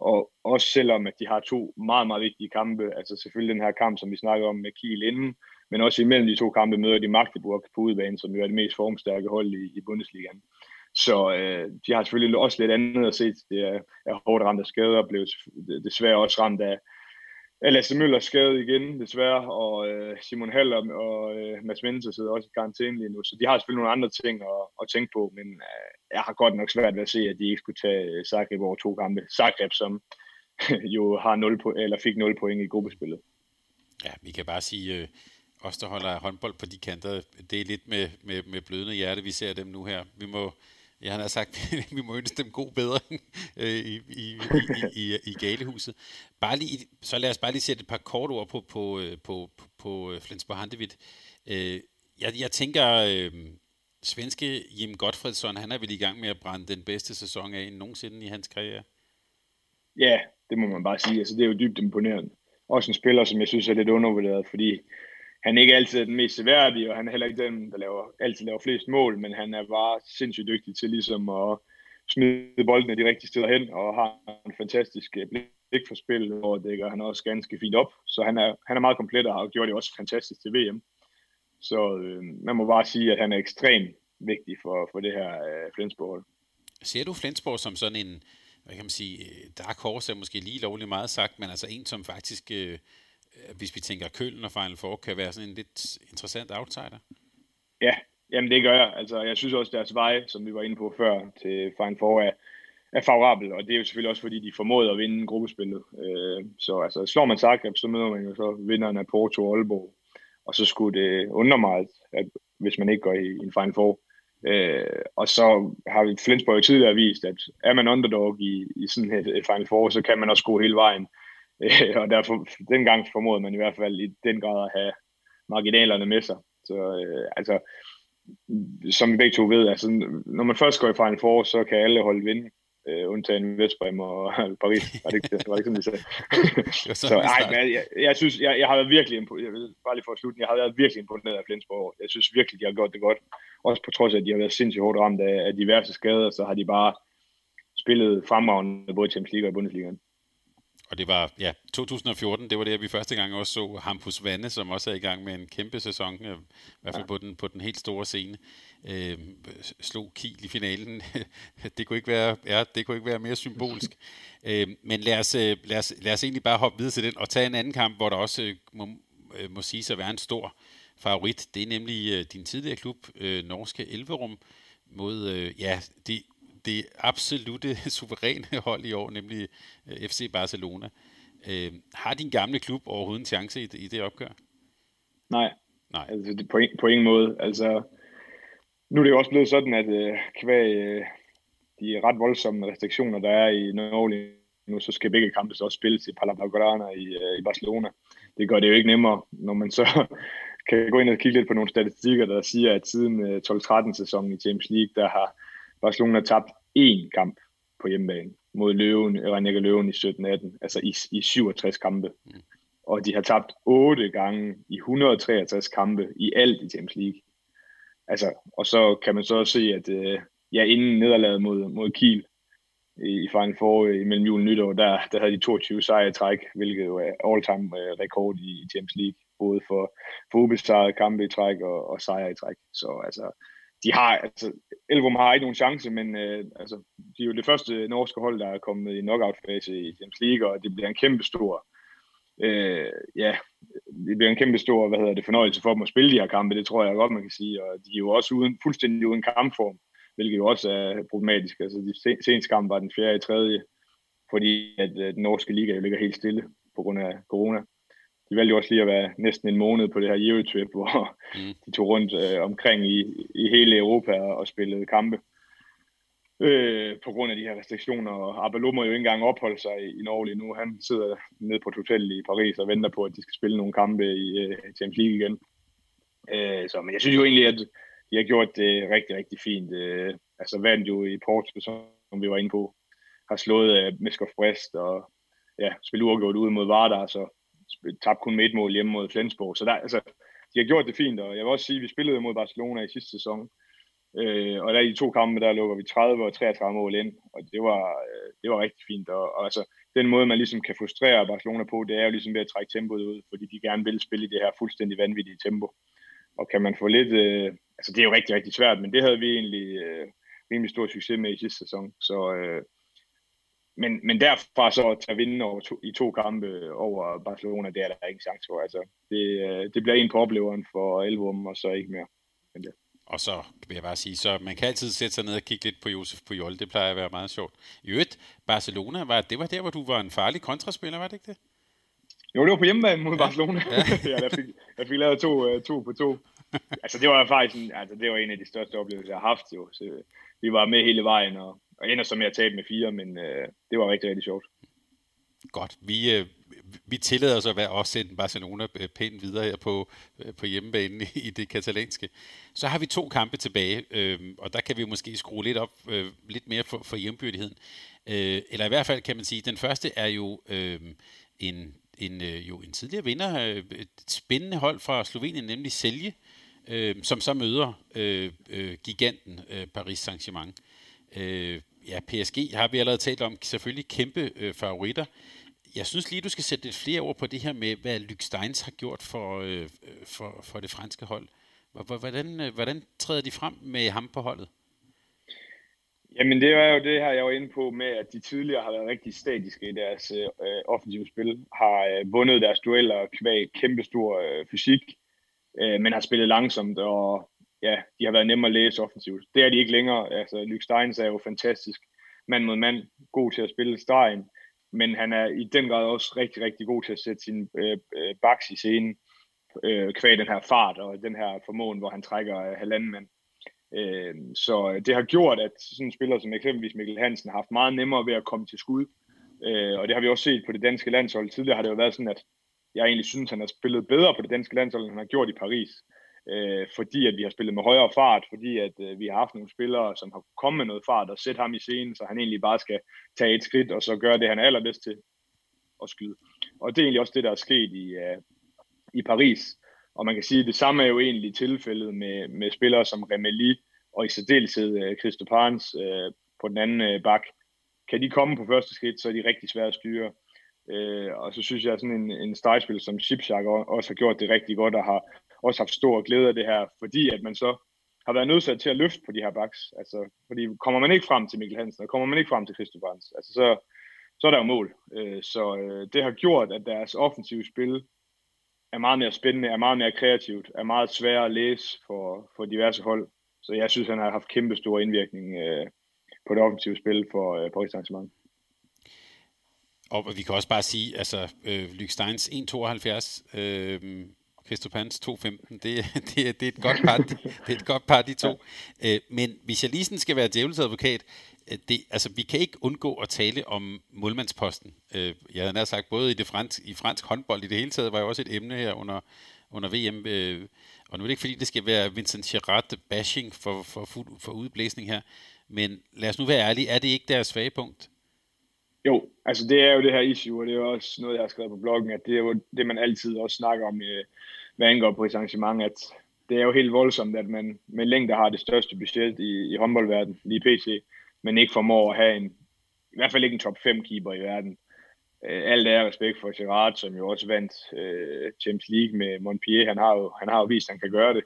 Og også selvom, at de har to meget, meget vigtige kampe, altså selvfølgelig den her kamp, som vi snakker om med Kiel inden, men også imellem de to kampe møder de Magdeburg på udebane, som jo er det mest formstærke hold i, i Bundesligaen. Så øh, de har selvfølgelig også lidt andet at se. Det er, er hårdt ramt af skader, blev desværre også ramt af, Lasse Møller skadet igen, desværre, og øh, Simon Haller og øh, Mads Mense sidder også i karantæne lige nu, så de har selvfølgelig nogle andre ting at, at tænke på, men øh, jeg har godt nok svært ved at se, at de ikke skulle tage øh, Zagreb over to kampe. Zagreb, som jo har 0 po- eller fik 0 point i gruppespillet. Ja, vi kan bare sige, øh, os der holder håndbold på de kanter, det er lidt med, med, med blødende hjerte, vi ser dem nu her. Vi må, jeg har sagt, vi må ønske dem god bedring i, i, i, i, i galehuset. Bare lige, så lad os bare lige sætte et par kort ord på, på, på, på, på Flensborg Handevidt. Jeg, jeg tænker, øh, svenske Jim Gottfredsson, han er vel i gang med at brænde den bedste sæson af nogensinde i hans karriere? Ja, det må man bare sige. Altså, det er jo dybt imponerende. Også en spiller, som jeg synes er lidt undervurderet, fordi han ikke altid er den mest seværdige, og han er heller ikke den, der laver, altid laver flest mål, men han er bare sindssygt dygtig til ligesom at smide boldene de rigtige steder hen, og har en fantastisk øh, blik for spil, og dækker han også ganske fint op. Så han er, han er meget komplet og har gjort det også fantastisk til VM. Så øh, man må bare sige, at han er ekstremt vigtig for, for det her øh, Flensborg. Ser du Flensborg som sådan en, hvad kan man sige, øh, dark horse er måske lige lovligt meget sagt, men altså en, som faktisk øh, Øh, hvis vi tænker Køln og Final Four, kan være sådan en lidt interessant outsider? Ja, jamen det gør jeg. Altså, jeg synes også, deres vej, som vi var inde på før, til Final Four er, er favorabel, og det er jo selvfølgelig også, fordi de formåede at vinde gruppespillet. Øh, så altså, slår man Zagreb, så møder man jo så vinderen af Porto og Aalborg, og så skulle det undre mig, at hvis man ikke går i, i en Final Four. Øh, og så har Flensborg jo tidligere vist, at er man underdog i, i sådan et, et Final Four, så kan man også gå hele vejen. Øh, og derfor, dengang formodede man i hvert fald i den grad at have marginalerne med sig. Så øh, altså, som vi begge to ved, altså, når man først går i Final Four, så kan alle holde vinde, øh, undtagen Vestbrem og Paris. Var det ikke, var det ikke sådan, de sagde? så, ej, men jeg, jeg, synes, jeg, jeg har været virkelig imponeret, vil, bare lige for at slutte, jeg har været virkelig imponeret af Flensborg. Jeg synes virkelig, de har gjort det godt. Også på trods af, at de har været sindssygt hårdt ramt af, af diverse skader, så har de bare spillet fremragende både Champions League og Bundesligaen. Og det var, ja, 2014, det var det, vi første gang også så Hampus Vande, som også er i gang med en kæmpe sæson, øh, i hvert fald ja. på, den, på den helt store scene. Øh, slog Kiel i finalen. det, kunne ikke være, ja, det kunne ikke være mere symbolsk. øh, men lad os, øh, lad, os, lad os egentlig bare hoppe videre til den, og tage en anden kamp, hvor der også øh, må, må sige at være en stor favorit. Det er nemlig øh, din tidligere klub, øh, Norske Elverum, mod øh, ja, det det absolute suveræne hold i år, nemlig øh, FC Barcelona. Øh, har din gamle klub overhovedet en chance i, i det opgør? Nej, Nej. Altså, det, på, på ingen måde. Altså, nu er det jo også blevet sådan, at øh, kvæg øh, de ret voldsomme restriktioner, der er i Norge nu, så skal begge kampe så også spilles i Palablaugrana i, øh, i Barcelona. Det gør det jo ikke nemmere, når man så kan gå ind og kigge lidt på nogle statistikker, der siger, at siden øh, 12-13 sæsonen i Champions League, der har Barcelona tabt én kamp på hjemmebane mod Løven, Renækker Løven i 17-18, altså i, i 67 kampe. Mm. Og de har tabt otte gange i 163 kampe i alt i Champions League. Altså, og så kan man så se, at øh, ja, inden nederlaget mod, mod Kiel i, i Final Four øh, mellem jul og nytår, der, der havde de 22 sejre i træk, hvilket jo er all-time øh, rekord i, i Champions League, både for, for ubesejrede kampe i træk og, og sejre i træk. Så altså, de har, altså, Elvum har ikke nogen chance, men øh, altså, de er jo det første norske hold, der er kommet i knockout-fase i Champions League, og det bliver en kæmpe stor, øh, ja, det bliver en kæmpe stor, hvad hedder det, fornøjelse for dem at spille de her kampe, det tror jeg godt, man kan sige, og de er jo også uden, fuldstændig uden kampform, hvilket jo også er problematisk, altså de seneste kamp var den fjerde i tredje, fordi at, at den norske liga jo ligger helt stille på grund af corona de valgte jo også lige at være næsten en måned på det her Eurotrip, hvor mm. de tog rundt øh, omkring i, i hele Europa og spillede kampe. Øh, på grund af de her restriktioner, og Abelou må jo ikke engang opholde sig i, i Norge lige nu. Han sidder nede på et hotel i Paris og venter på, at de skal spille nogle kampe i øh, Champions League igen. Øh, så, men jeg synes jo egentlig, at de har gjort det rigtig, rigtig fint. Øh, altså vandt jo i Porto, som vi var inde på, har slået øh, Meskov Brest og ja, spillet uafgjort ude mod Vardar, så tabte kun med et mål hjemme mod Flensborg. Så der, altså, de har gjort det fint, og jeg vil også sige, at vi spillede mod Barcelona i sidste sæson. Øh, og der i de to kampe, der lukker vi 30 og 33 mål ind, og det var, øh, det var rigtig fint. Og, og altså, den måde, man ligesom kan frustrere Barcelona på, det er jo ligesom ved at trække tempoet ud, fordi de gerne vil spille i det her fuldstændig vanvittige tempo. Og kan man få lidt, øh, altså det er jo rigtig, rigtig svært, men det havde vi egentlig øh, rimelig stor succes med i sidste sæson. Så øh, men, men derfra så at tage vinde over to, i to kampe over Barcelona, det er der ikke chance for. Altså, det, øh, det bliver en på opleveren for Elvum, og så ikke mere. Men det. Og så vil jeg bare sige, så man kan altid sætte sig ned og kigge lidt på Josef Pujol. Det plejer at være meget sjovt. I øvrigt, Barcelona, var, det var der, hvor du var en farlig kontraspiller, var det ikke det? Jo, det var på hjemmebane mod ja. Barcelona. Ja. ja, jeg, fik, jeg fik lavet to, uh, to på to. altså, det var faktisk en, altså, det var en af de største oplevelser, jeg har haft. Jo. Så, vi var med hele vejen, og, og ender så med at tabe med fire, men øh, det var rigtig, rigtig sjovt. Godt. Vi, øh, vi tillader os at være også sende Barcelona øh, pænt videre her på, øh, på hjemmebanen i det katalanske. Så har vi to kampe tilbage, øh, og der kan vi måske skrue lidt op, øh, lidt mere for, for hjembyrdigheden. Øh, eller i hvert fald kan man sige, den første er jo øh, en en, øh, jo en tidligere vinder, øh, et spændende hold fra Slovenien, nemlig Selje, øh, som så møder øh, øh, giganten øh, Paris Saint-Germain. Øh, ja, PSG har vi allerede talt om, selvfølgelig kæmpe øh, favoritter. Jeg synes lige, du skal sætte lidt flere ord på det her med, hvad Luc Steins har gjort for, øh, for, for det franske hold. Hvordan, øh, hvordan træder de frem med ham på holdet? Jamen det er jo det her, jeg var inde på med, at de tidligere har været rigtig statiske i deres øh, offensive spil, har øh, vundet deres dueller kvæg kæmpestor øh, fysik, øh, men har spillet langsomt, og ja, de har været nemme at læse offensivt. Det er de ikke længere. Altså, Luke Steins er jo fantastisk mand mod mand, god til at spille stregen, men han er i den grad også rigtig, rigtig god til at sætte sin øh, øh, baks i scenen, øh, kvæg den her fart og den her formåen, hvor han trækker øh, halvanden mand. Øh, så det har gjort, at sådan en spiller som eksempelvis Mikkel Hansen har haft meget nemmere ved at komme til skud. Øh, og det har vi også set på det danske landshold. Tidligere har det jo været sådan, at jeg egentlig synes, at han har spillet bedre på det danske landshold, end han har gjort i Paris. Øh, Øh, fordi at vi har spillet med højere fart, fordi at øh, vi har haft nogle spillere, som har kommet med noget fart og sætte ham i scenen, så han egentlig bare skal tage et skridt og så gøre det, han er allerbedst til at skyde. Og det er egentlig også det, der er sket i, øh, i Paris. Og man kan sige, at det samme er jo egentlig tilfældet med, med spillere som Remeli og i særdeleshed øh, uh, Christopans øh, på den anden øh, bak. Kan de komme på første skridt, så er de rigtig svære at styre. Øh, og så synes jeg, at sådan en, en stregspiller som Shipshark også har gjort det rigtig godt og har også haft stor glæde af det her, fordi at man så har været nødsat til at løfte på de her baks. Altså, fordi kommer man ikke frem til Mikkel Hansen, og kommer man ikke frem til Christopans, altså så, så er der jo mål. Uh, så øh, det har gjort, at deres offensive spil er meget mere spændende, er meget mere kreativt, er meget sværere at læse for, for diverse hold. Så jeg synes, han har haft kæmpe stor indvirkning øh, på det offensive spil for øh, Paris Saint-Germain. Og vi kan også bare sige, altså øh, Lykke Steins 1,72, øh, Christopans 2,15, det, det, det, er et godt par, det er et godt par, de to. Øh, men hvis jeg lige sådan skal være djævelens advokat, Øh, det, altså, vi kan ikke undgå at tale om målmandsposten. Øh, jeg havde nær sagt, både i, det fransk, i fransk håndbold i det hele taget, var jo også et emne her under, under VM. Øh, og nu er det ikke fordi, det skal være Vincent Girard bashing for, for, for, for udblæsning her, men lad os nu være ærlige, er det ikke deres svage punkt? Jo, altså det er jo det her issue, og det er jo også noget, jeg har skrevet på bloggen, at det er jo det, man altid også snakker om, hvad angår på et arrangement, at det er jo helt voldsomt, at man med længder har det største budget i, i håndboldverdenen, lige PC, men ikke formår at have en, i hvert fald ikke en top 5 keeper i verden. Øh, alt er respekt for Gerard, som jo også vandt øh, Champions League med Montpellier. Han har jo, han har jo vist, at han kan gøre det.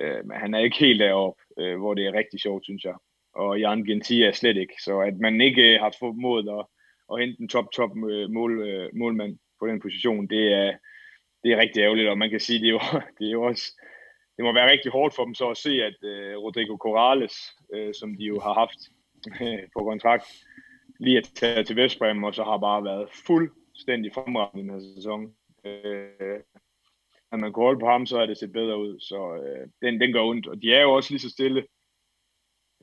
Øh, men han er ikke helt deroppe, øh, hvor det er rigtig sjovt, synes jeg. Og Jan Gentia er slet ikke. Så at man ikke har formået at, at hente en top, top øh, mål, øh, målmand på den position, det er, det er rigtig ærgerligt. Og man kan sige, det er jo, det er jo også det må være rigtig hårdt for dem så at se, at øh, Rodrigo Corrales, øh, som de jo har haft øh, på kontrakt, lige at tage til Vestbrem, og så har bare været fuldstændig fremragende i den her sæson. Øh, når man går på ham, så er det set bedre ud, så øh, den, den gør ondt. Og de er jo også lige så stille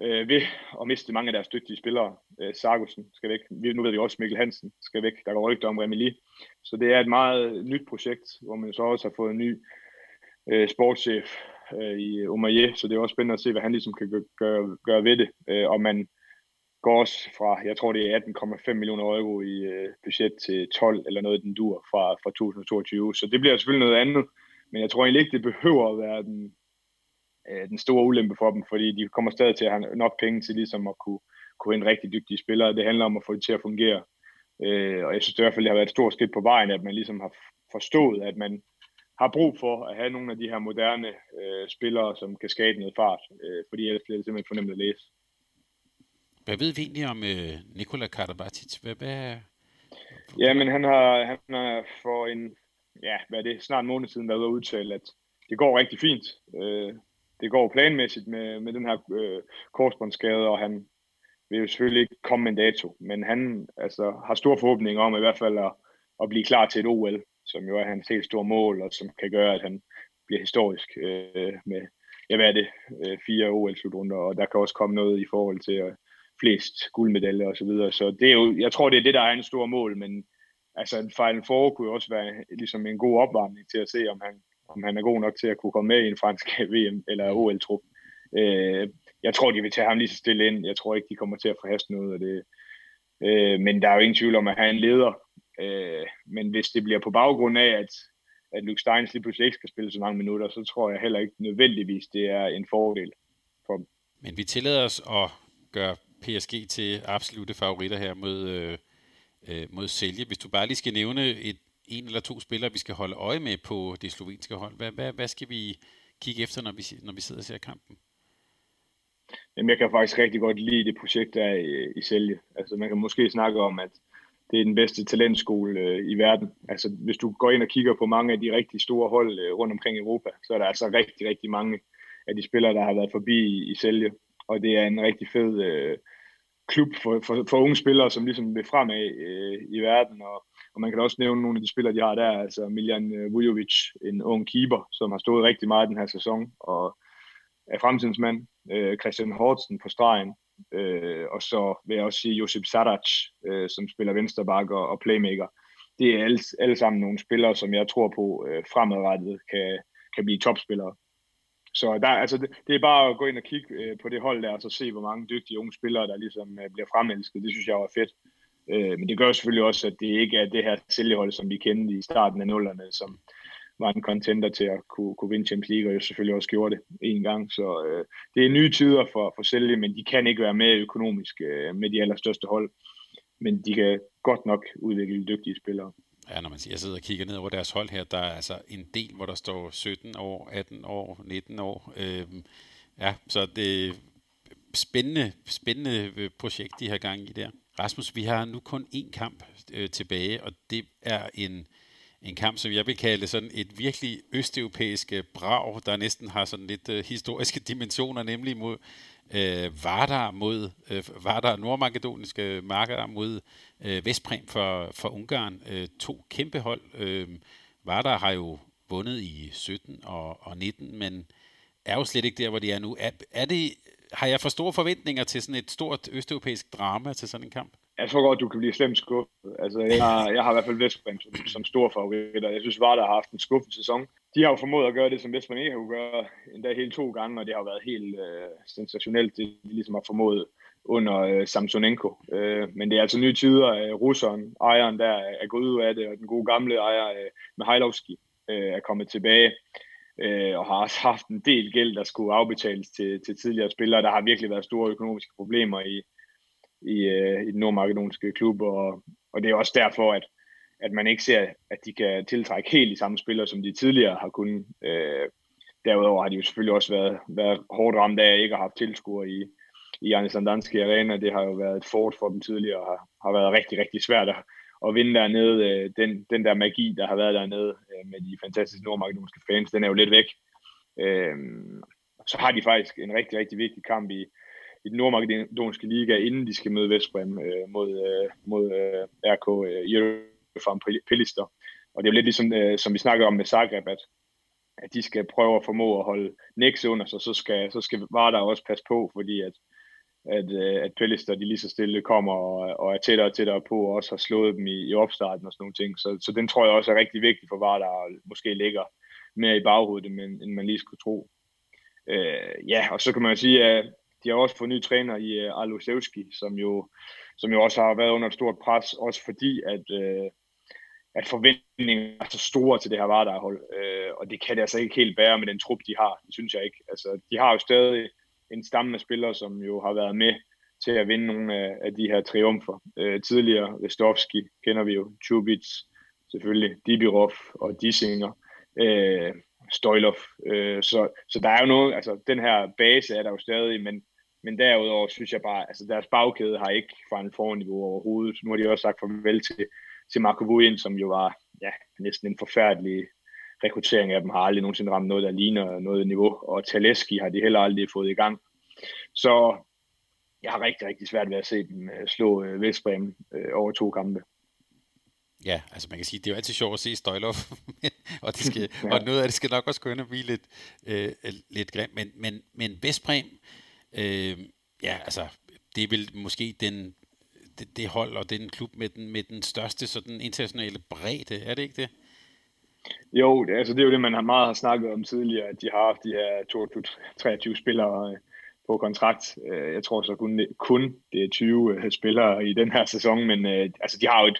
øh, ved at miste mange af deres dygtige spillere. Øh, Sargussen skal væk. Nu ved vi også, Mikkel Hansen skal væk. Der går rygter om Remili. Så det er et meget nyt projekt, hvor man så også har fået en ny øh, sportschef øh, i Omaye, så det er også spændende at se, hvad han ligesom kan gøre, gøre, gøre ved det. Øh, og man går også fra, jeg tror det er 18,5 millioner euro i øh, budget til 12 eller noget den dur fra, fra 2022. Så det bliver selvfølgelig noget andet, men jeg tror egentlig ikke, det behøver at være den, øh, den store ulempe for dem, fordi de kommer stadig til at have nok penge til ligesom at kunne, kunne en rigtig dygtige spillere. Det handler om at få det til at fungere. Øh, og jeg synes i hvert fald, det har været et stort skridt på vejen, at man ligesom har forstået, at man har brug for at have nogle af de her moderne øh, spillere, som kan skabe noget fart, øh, fordi ellers bliver det simpelthen for nemt at læse. Hvad ved vi egentlig om øh, Nikola Karabatic? Hvad, hvad... Ja, men han har, han har for en, ja, hvad er det, snart en måned siden været ude at udtale, at det går rigtig fint. Øh, det går planmæssigt med, med den her øh, korsbåndsskade, og han vil jo selvfølgelig ikke komme med en dato, men han altså, har store forhåbninger om i hvert fald at, at blive klar til et OL, som jo er hans helt store mål, og som kan gøre, at han bliver historisk øh, med, ja, hvad er det, øh, fire OL-slutrunder, og der kan også komme noget i forhold til øh, flest guldmedaljer og så videre. Så det er jo, jeg tror, det er det, der er en stor mål, men altså en Final Four kunne jo også være ligesom en god opvarmning til at se, om han, om han er god nok til at kunne komme med i en fransk VM eller OL-trup. Øh, jeg tror, de vil tage ham lige så stille ind. Jeg tror ikke, de kommer til at forhaste noget af det. Øh, men der er jo ingen tvivl om, at han en leder. Øh, men hvis det bliver på baggrund af, at, at Luke Steins lige pludselig ikke skal spille så mange minutter, så tror jeg heller ikke nødvendigvis, det er en fordel for dem. Men vi tillader os at gøre PSG til absolute favoritter her mod, øh, øh mod Selje. Hvis du bare lige skal nævne et, en eller to spillere, vi skal holde øje med på det slovenske hold, hvad, hvad, hvad skal vi kigge efter, når vi, når vi sidder og ser kampen? Jamen, jeg kan faktisk rigtig godt lide det projekt, der er i, i Sælge. Altså, man kan måske snakke om, at det er den bedste talentskole øh, i verden. Altså, hvis du går ind og kigger på mange af de rigtig store hold øh, rundt omkring i Europa, så er der altså rigtig, rigtig mange af de spillere, der har været forbi i, i Sælge. Og det er en rigtig fed øh, klub for, for, for unge spillere, som ligesom vil fremad øh, i verden. Og, og man kan også nævne nogle af de spillere, de har der. Altså Miljan øh, Vujovic, en ung keeper, som har stået rigtig meget den her sæson, og er fremtidens mand. Øh, Christian Hortsen på stregen. Øh, og så vil jeg også sige Josip Sadac, øh, som spiller venstreback og, og playmaker. Det er alle, alle sammen nogle spillere, som jeg tror på øh, fremadrettet kan, kan blive topspillere. Så der, altså, det, det er bare at gå ind og kigge øh, på det hold der, og så se, hvor mange dygtige unge spillere, der ligesom øh, bliver fremelsket. Det synes jeg var fedt. Øh, men det gør selvfølgelig også, at det ikke er det her sælgehold, som vi kendte i starten af nullerne, som var en contender til at kunne, kunne vinde Champions League, og jo selvfølgelig også gjorde det en gang. Så øh, det er nye tider for, for sælge, men de kan ikke være med økonomisk øh, med de allerstørste hold. Men de kan godt nok udvikle dygtige spillere. Ja, når man siger, jeg sidder og kigger ned over deres hold her, der er altså en del, hvor der står 17 år, 18 år, 19 år. Øh, ja, så det er spændende, spændende øh, projekt, de har gang i der. Rasmus, vi har nu kun én kamp øh, tilbage, og det er en, en kamp, som jeg vil kalde sådan et virkelig østeuropæisk øh, brag, der næsten har sådan lidt øh, historiske dimensioner, nemlig mod øh, Vardar mod øh, Vardar nordmakedoniske marker mod øh, Vestprem for, for Ungarn. Øh, to kæmpe hold. Øh, Vardar har jo vundet i 17 og, og 19, men er jo slet ikke der, hvor de er nu. Er, er det, har jeg for store forventninger til sådan et stort østeuropæisk drama til sådan en kamp? Jeg tror godt, du kan blive slemt skuffet. Altså, jeg, har, jeg har i hvert fald Vestbrem som, som stor favorit, og jeg synes, Vardar har haft en skuffet sæson. De har jo formået at gøre det, som Vestbrem ikke har gøre, endda helt to gange, og det har været helt øh, sensationelt, det de ligesom har formået under øh, Samsonenko. Øh, men det er altså nye tider. Øh, russeren, ejeren der, er gået ud af det, og den gode gamle ejer, øh, Mihailovski, øh, er kommet tilbage øh, og har også haft en del gæld, der skulle afbetales til, til tidligere spillere. Der har virkelig været store økonomiske problemer i, i, øh, i den nordmakedonske klub, og, og det er også derfor, at, at man ikke ser, at de kan tiltrække helt de samme spillere, som de tidligere har kunnet. Øh, derudover har de jo selvfølgelig også været, været hårdt ramt af at ikke har haft tilskuere i, i Janis Sandanski Arena. Det har jo været et fort for dem tidligere, og har, har været rigtig, rigtig svært at, at vinde dernede. Øh, den, den der magi, der har været dernede øh, med de fantastiske nordmakedonske fans, den er jo lidt væk. Øh, så har de faktisk en rigtig, rigtig vigtig kamp i, i den nordmakedonske liga, inden de skal møde Vestbrem øh, mod, øh, mod øh, RK øh, Jerefan Pelister. Og det er jo lidt ligesom, øh, som vi snakker om med Zagreb, at, at de skal prøve at formå at holde Nexe under sig, så skal, så skal Vardar også passe på, fordi at, at, øh, at Pellister de lige så stille kommer og, og er tættere og tættere på, og også har slået dem i, i opstarten og sådan nogle ting. Så, så den tror jeg også er rigtig vigtig for Vardar, og måske ligger mere i baghovedet, end, end man lige skulle tro. Øh, ja, og så kan man sige, at de har også fået ny træner i øh, uh, Alusevski, som jo, som jo også har været under et stort pres, også fordi at, uh, at forventningerne er så store til det her Vardar-hold, uh, og det kan det altså ikke helt bære med den trup, de har, det synes jeg ikke. Altså, de har jo stadig en stamme af spillere, som jo har været med til at vinde nogle af, af de her triumfer. Øh, tidligere, Vestovski kender vi jo, Chubits, selvfølgelig, Dibirov og Dissinger. øh, Stoilov. Øh, så, så der er jo noget, altså den her base er der jo stadig, men men derudover synes jeg bare, altså deres bagkæde har ikke forandret forniveau overhovedet. Nu har de også sagt farvel til, til Marco Vujen, som jo var ja, næsten en forfærdelig rekruttering af dem, har aldrig nogensinde ramt noget, der ligner noget niveau, og Taleski har de heller aldrig fået i gang. Så jeg har rigtig, rigtig svært ved at se dem øh, slå øh, Vestbrem øh, over to kampe. Ja, altså man kan sige, det er jo altid sjovt at se Støjlov, og, det skal, ja. og noget af det skal nok også gå ind og blive lidt, øh, lidt grimt, men, men, men Vestbrem, øh, ja, altså, det er vel måske den, det, det hold og den klub med den, med den største sådan internationale bredde, er det ikke det? Jo, det, altså det er jo det, man har meget har snakket om tidligere, at de har haft de her 22-23 spillere øh, på kontrakt. Øh, jeg tror så kun, kun det er 20 øh, spillere i den her sæson, men altså de har jo et,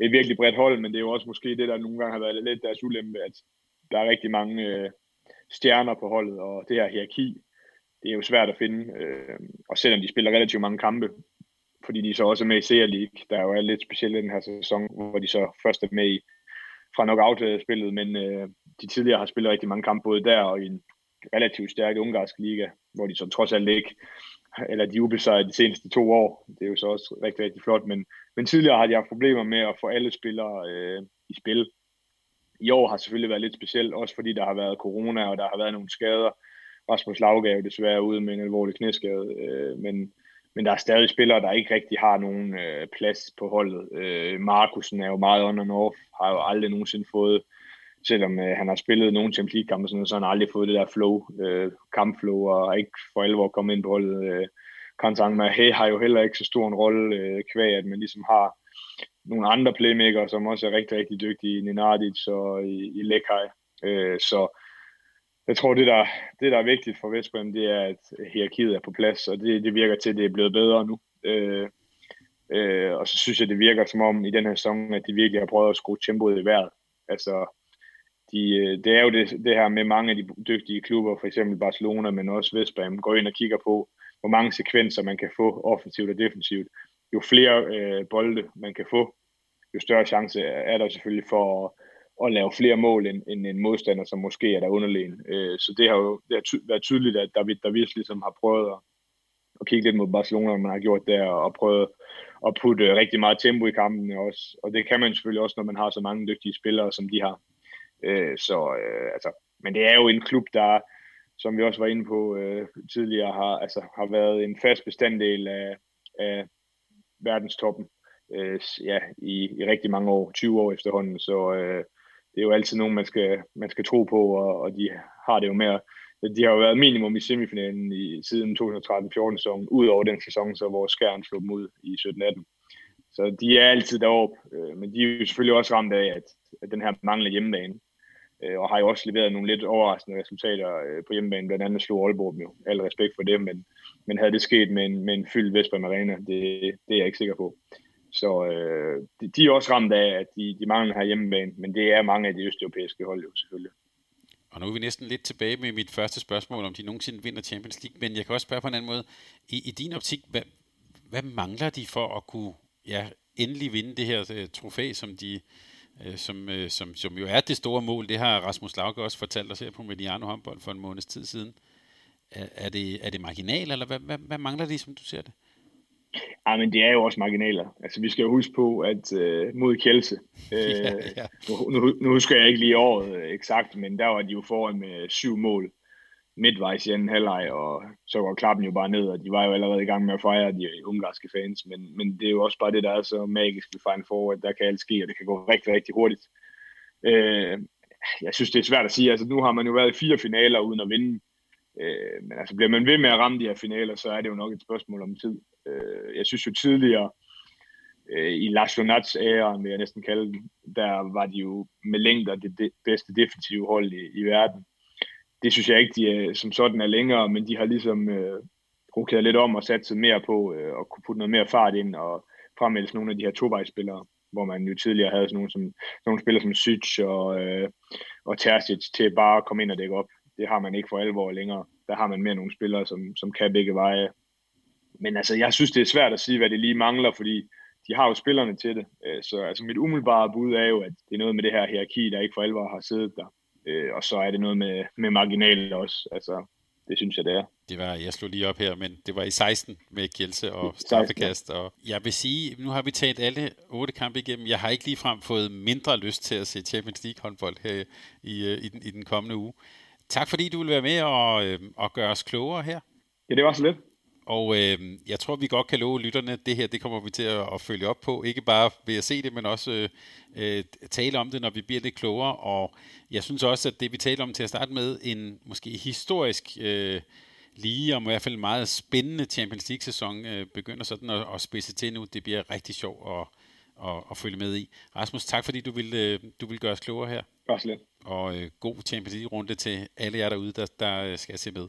et virkelig bredt hold, men det er jo også måske det, der nogle gange har været lidt deres ulempe, at der er rigtig mange stjerner på holdet, og det her hierarki, det er jo svært at finde. og selvom de spiller relativt mange kampe, fordi de så også er med i Serie League, der er jo lidt specielt i den her sæson, hvor de så først er med i fra knockout-spillet, men øh, de tidligere har spillet rigtig mange kampe både der og i en relativt stærk ungarsk liga, hvor de så trods alt ikke, eller de ubesejrede de seneste to år. Det er jo så også rigtig, rigtig flot, men, men tidligere har de haft problemer med at få alle spillere øh, i spil. I år har selvfølgelig været lidt specielt, også fordi der har været corona, og der har været nogle skader. Rasmus Laugav desværre ude med en alvorlig knæskade, øh, men men der er stadig spillere, der ikke rigtig har nogen øh, plads på holdet. Øh, Markusen er jo meget on and off, har jo aldrig nogensinde fået, selvom øh, han har spillet nogle Champions League-kampe, sådan, så har han aldrig fået det der flow, øh, kampflow, og ikke for alvor kommet ind på holdet. Øh, Kantang Mahé har jo heller ikke så stor en rolle, øh, kvæg, at man ligesom har nogle andre playmaker, som også er rigtig, rigtig dygtige, Nenadic og øh, i, i Lekai. Øh, så jeg tror, det der, det, der er vigtigt for Vestbrem, det er, at hierarkiet er på plads, og det, det virker til, at det er blevet bedre nu. Øh, øh, og så synes jeg, det virker som om i den her sæson, at de virkelig har prøvet at skrue tempoet i vejret. Altså, de, øh, det er jo det, det her med mange af de dygtige klubber, for eksempel Barcelona, men også Vestbrem, går ind og kigger på, hvor mange sekvenser man kan få offensivt og defensivt. Jo flere øh, bolde man kan få, jo større chance er der selvfølgelig for at at lave flere mål end, end en modstander, som måske er der underlegen. Øh, så det har jo det har ty- været tydeligt, at David Davids ligesom har prøvet at, at kigge lidt mod Barcelona, man har gjort der, og prøvet at putte rigtig meget tempo i kampen også. Og det kan man selvfølgelig også, når man har så mange dygtige spillere, som de har. Øh, så øh, altså, men det er jo en klub, der, som vi også var inde på øh, tidligere, har, altså, har været en fast bestanddel af, af verdenstoppen øh, ja, i, i rigtig mange år, 20 år efterhånden. Så øh, det er jo altid nogen, man skal, man skal tro på, og, og de har det jo med de har jo været minimum i semifinalen i, siden 2013-14 sæson, ud over den sæson, så hvor skærn slog dem ud i 17-18. Så de er altid deroppe, øh, men de er jo selvfølgelig også ramt af, at, at den her mangler hjemmebane, øh, og har jo også leveret nogle lidt overraskende resultater øh, på hjemmebane, blandt andet slog Aalborg dem jo. Al respekt for det, men, men havde det sket med en, med en fyldt Vesper Arena, det, det er jeg ikke sikker på. Så øh, de, de er også ramt af, at de, de mangler her hjemmebane, men det er mange af de østeuropæiske hold jo selvfølgelig. Og nu er vi næsten lidt tilbage med mit første spørgsmål, om de nogensinde vinder Champions League, men jeg kan også spørge på en anden måde. I, i din optik, hvad, hvad mangler de for at kunne ja, endelig vinde det her uh, trofæ, som de uh, som, uh, som, som jo er det store mål. Det har Rasmus Lauke også fortalt os her på Mediano håndbold for en måneds tid siden. Er, er, det, er det marginal, eller hvad, hvad, hvad mangler de, som du ser det? Ja, men det er jo også marginaler. Altså, vi skal jo huske på, at øh, mod Kjelse, øh, ja, ja. Nu, nu, nu husker jeg ikke lige året øh, eksakt, men der var de jo foran med syv mål midtvejs i anden halvleg, og så går klappen jo bare ned, og de var jo allerede i gang med at fejre de ungarske fans, men, men det er jo også bare det, der er så magisk ved Final Four, at der kan alt ske, og det kan gå rigtig, rigtig hurtigt. Øh, jeg synes, det er svært at sige. Altså, nu har man jo været i fire finaler uden at vinde, øh, men altså, bliver man ved med at ramme de her finaler, så er det jo nok et spørgsmål om tid. Øh, jeg synes jo tidligere, øh, i Lars Lonats æra, vil jeg næsten kalde den, der var de jo med længder det, det bedste defensive hold i, i verden. Det synes jeg ikke, de er, som sådan er længere, men de har ligesom øh, rokeret lidt om og sat sig mere på øh, og kunne putte noget mere fart ind og fremmelde nogle af de her tovejsspillere, hvor man jo tidligere havde sådan nogle, som, nogle spillere som Sych og, øh, og Terzic til bare at komme ind og dække op. Det har man ikke for alvor længere. Der har man mere nogle spillere, som, som kan begge veje men altså, jeg synes, det er svært at sige, hvad det lige mangler, fordi de har jo spillerne til det. Øh, så altså, mit umiddelbare bud er jo, at det er noget med det her hierarki, der ikke for alvor har siddet der. Øh, og så er det noget med, med marginaler også. Altså, det synes jeg, det er. Det var, jeg slog lige op her, men det var i 16 med Kjelse og straffekast. Og jeg vil sige, nu har vi talt alle otte kampe igennem. Jeg har ikke ligefrem fået mindre lyst til at se Champions League håndbold her i, øh, i, den, i den kommende uge. Tak fordi du vil være med og, øh, og gøre os klogere her. Ja, det var så lidt. Og øh, jeg tror, vi godt kan love lytterne, det her det kommer vi til at, at følge op på. Ikke bare ved at se det, men også øh, øh, tale om det, når vi bliver lidt klogere. Og jeg synes også, at det vi taler om til at starte med, en måske historisk øh, lige og i hvert fald meget spændende Champions League-sæson øh, begynder sådan at, at spidse til nu. Det bliver rigtig sjovt at, at, at følge med i. Rasmus, tak fordi du vil, øh, du vil gøre os klogere her. Bare. Og øh, god Champions League-runde til alle jer derude, der, der skal se med.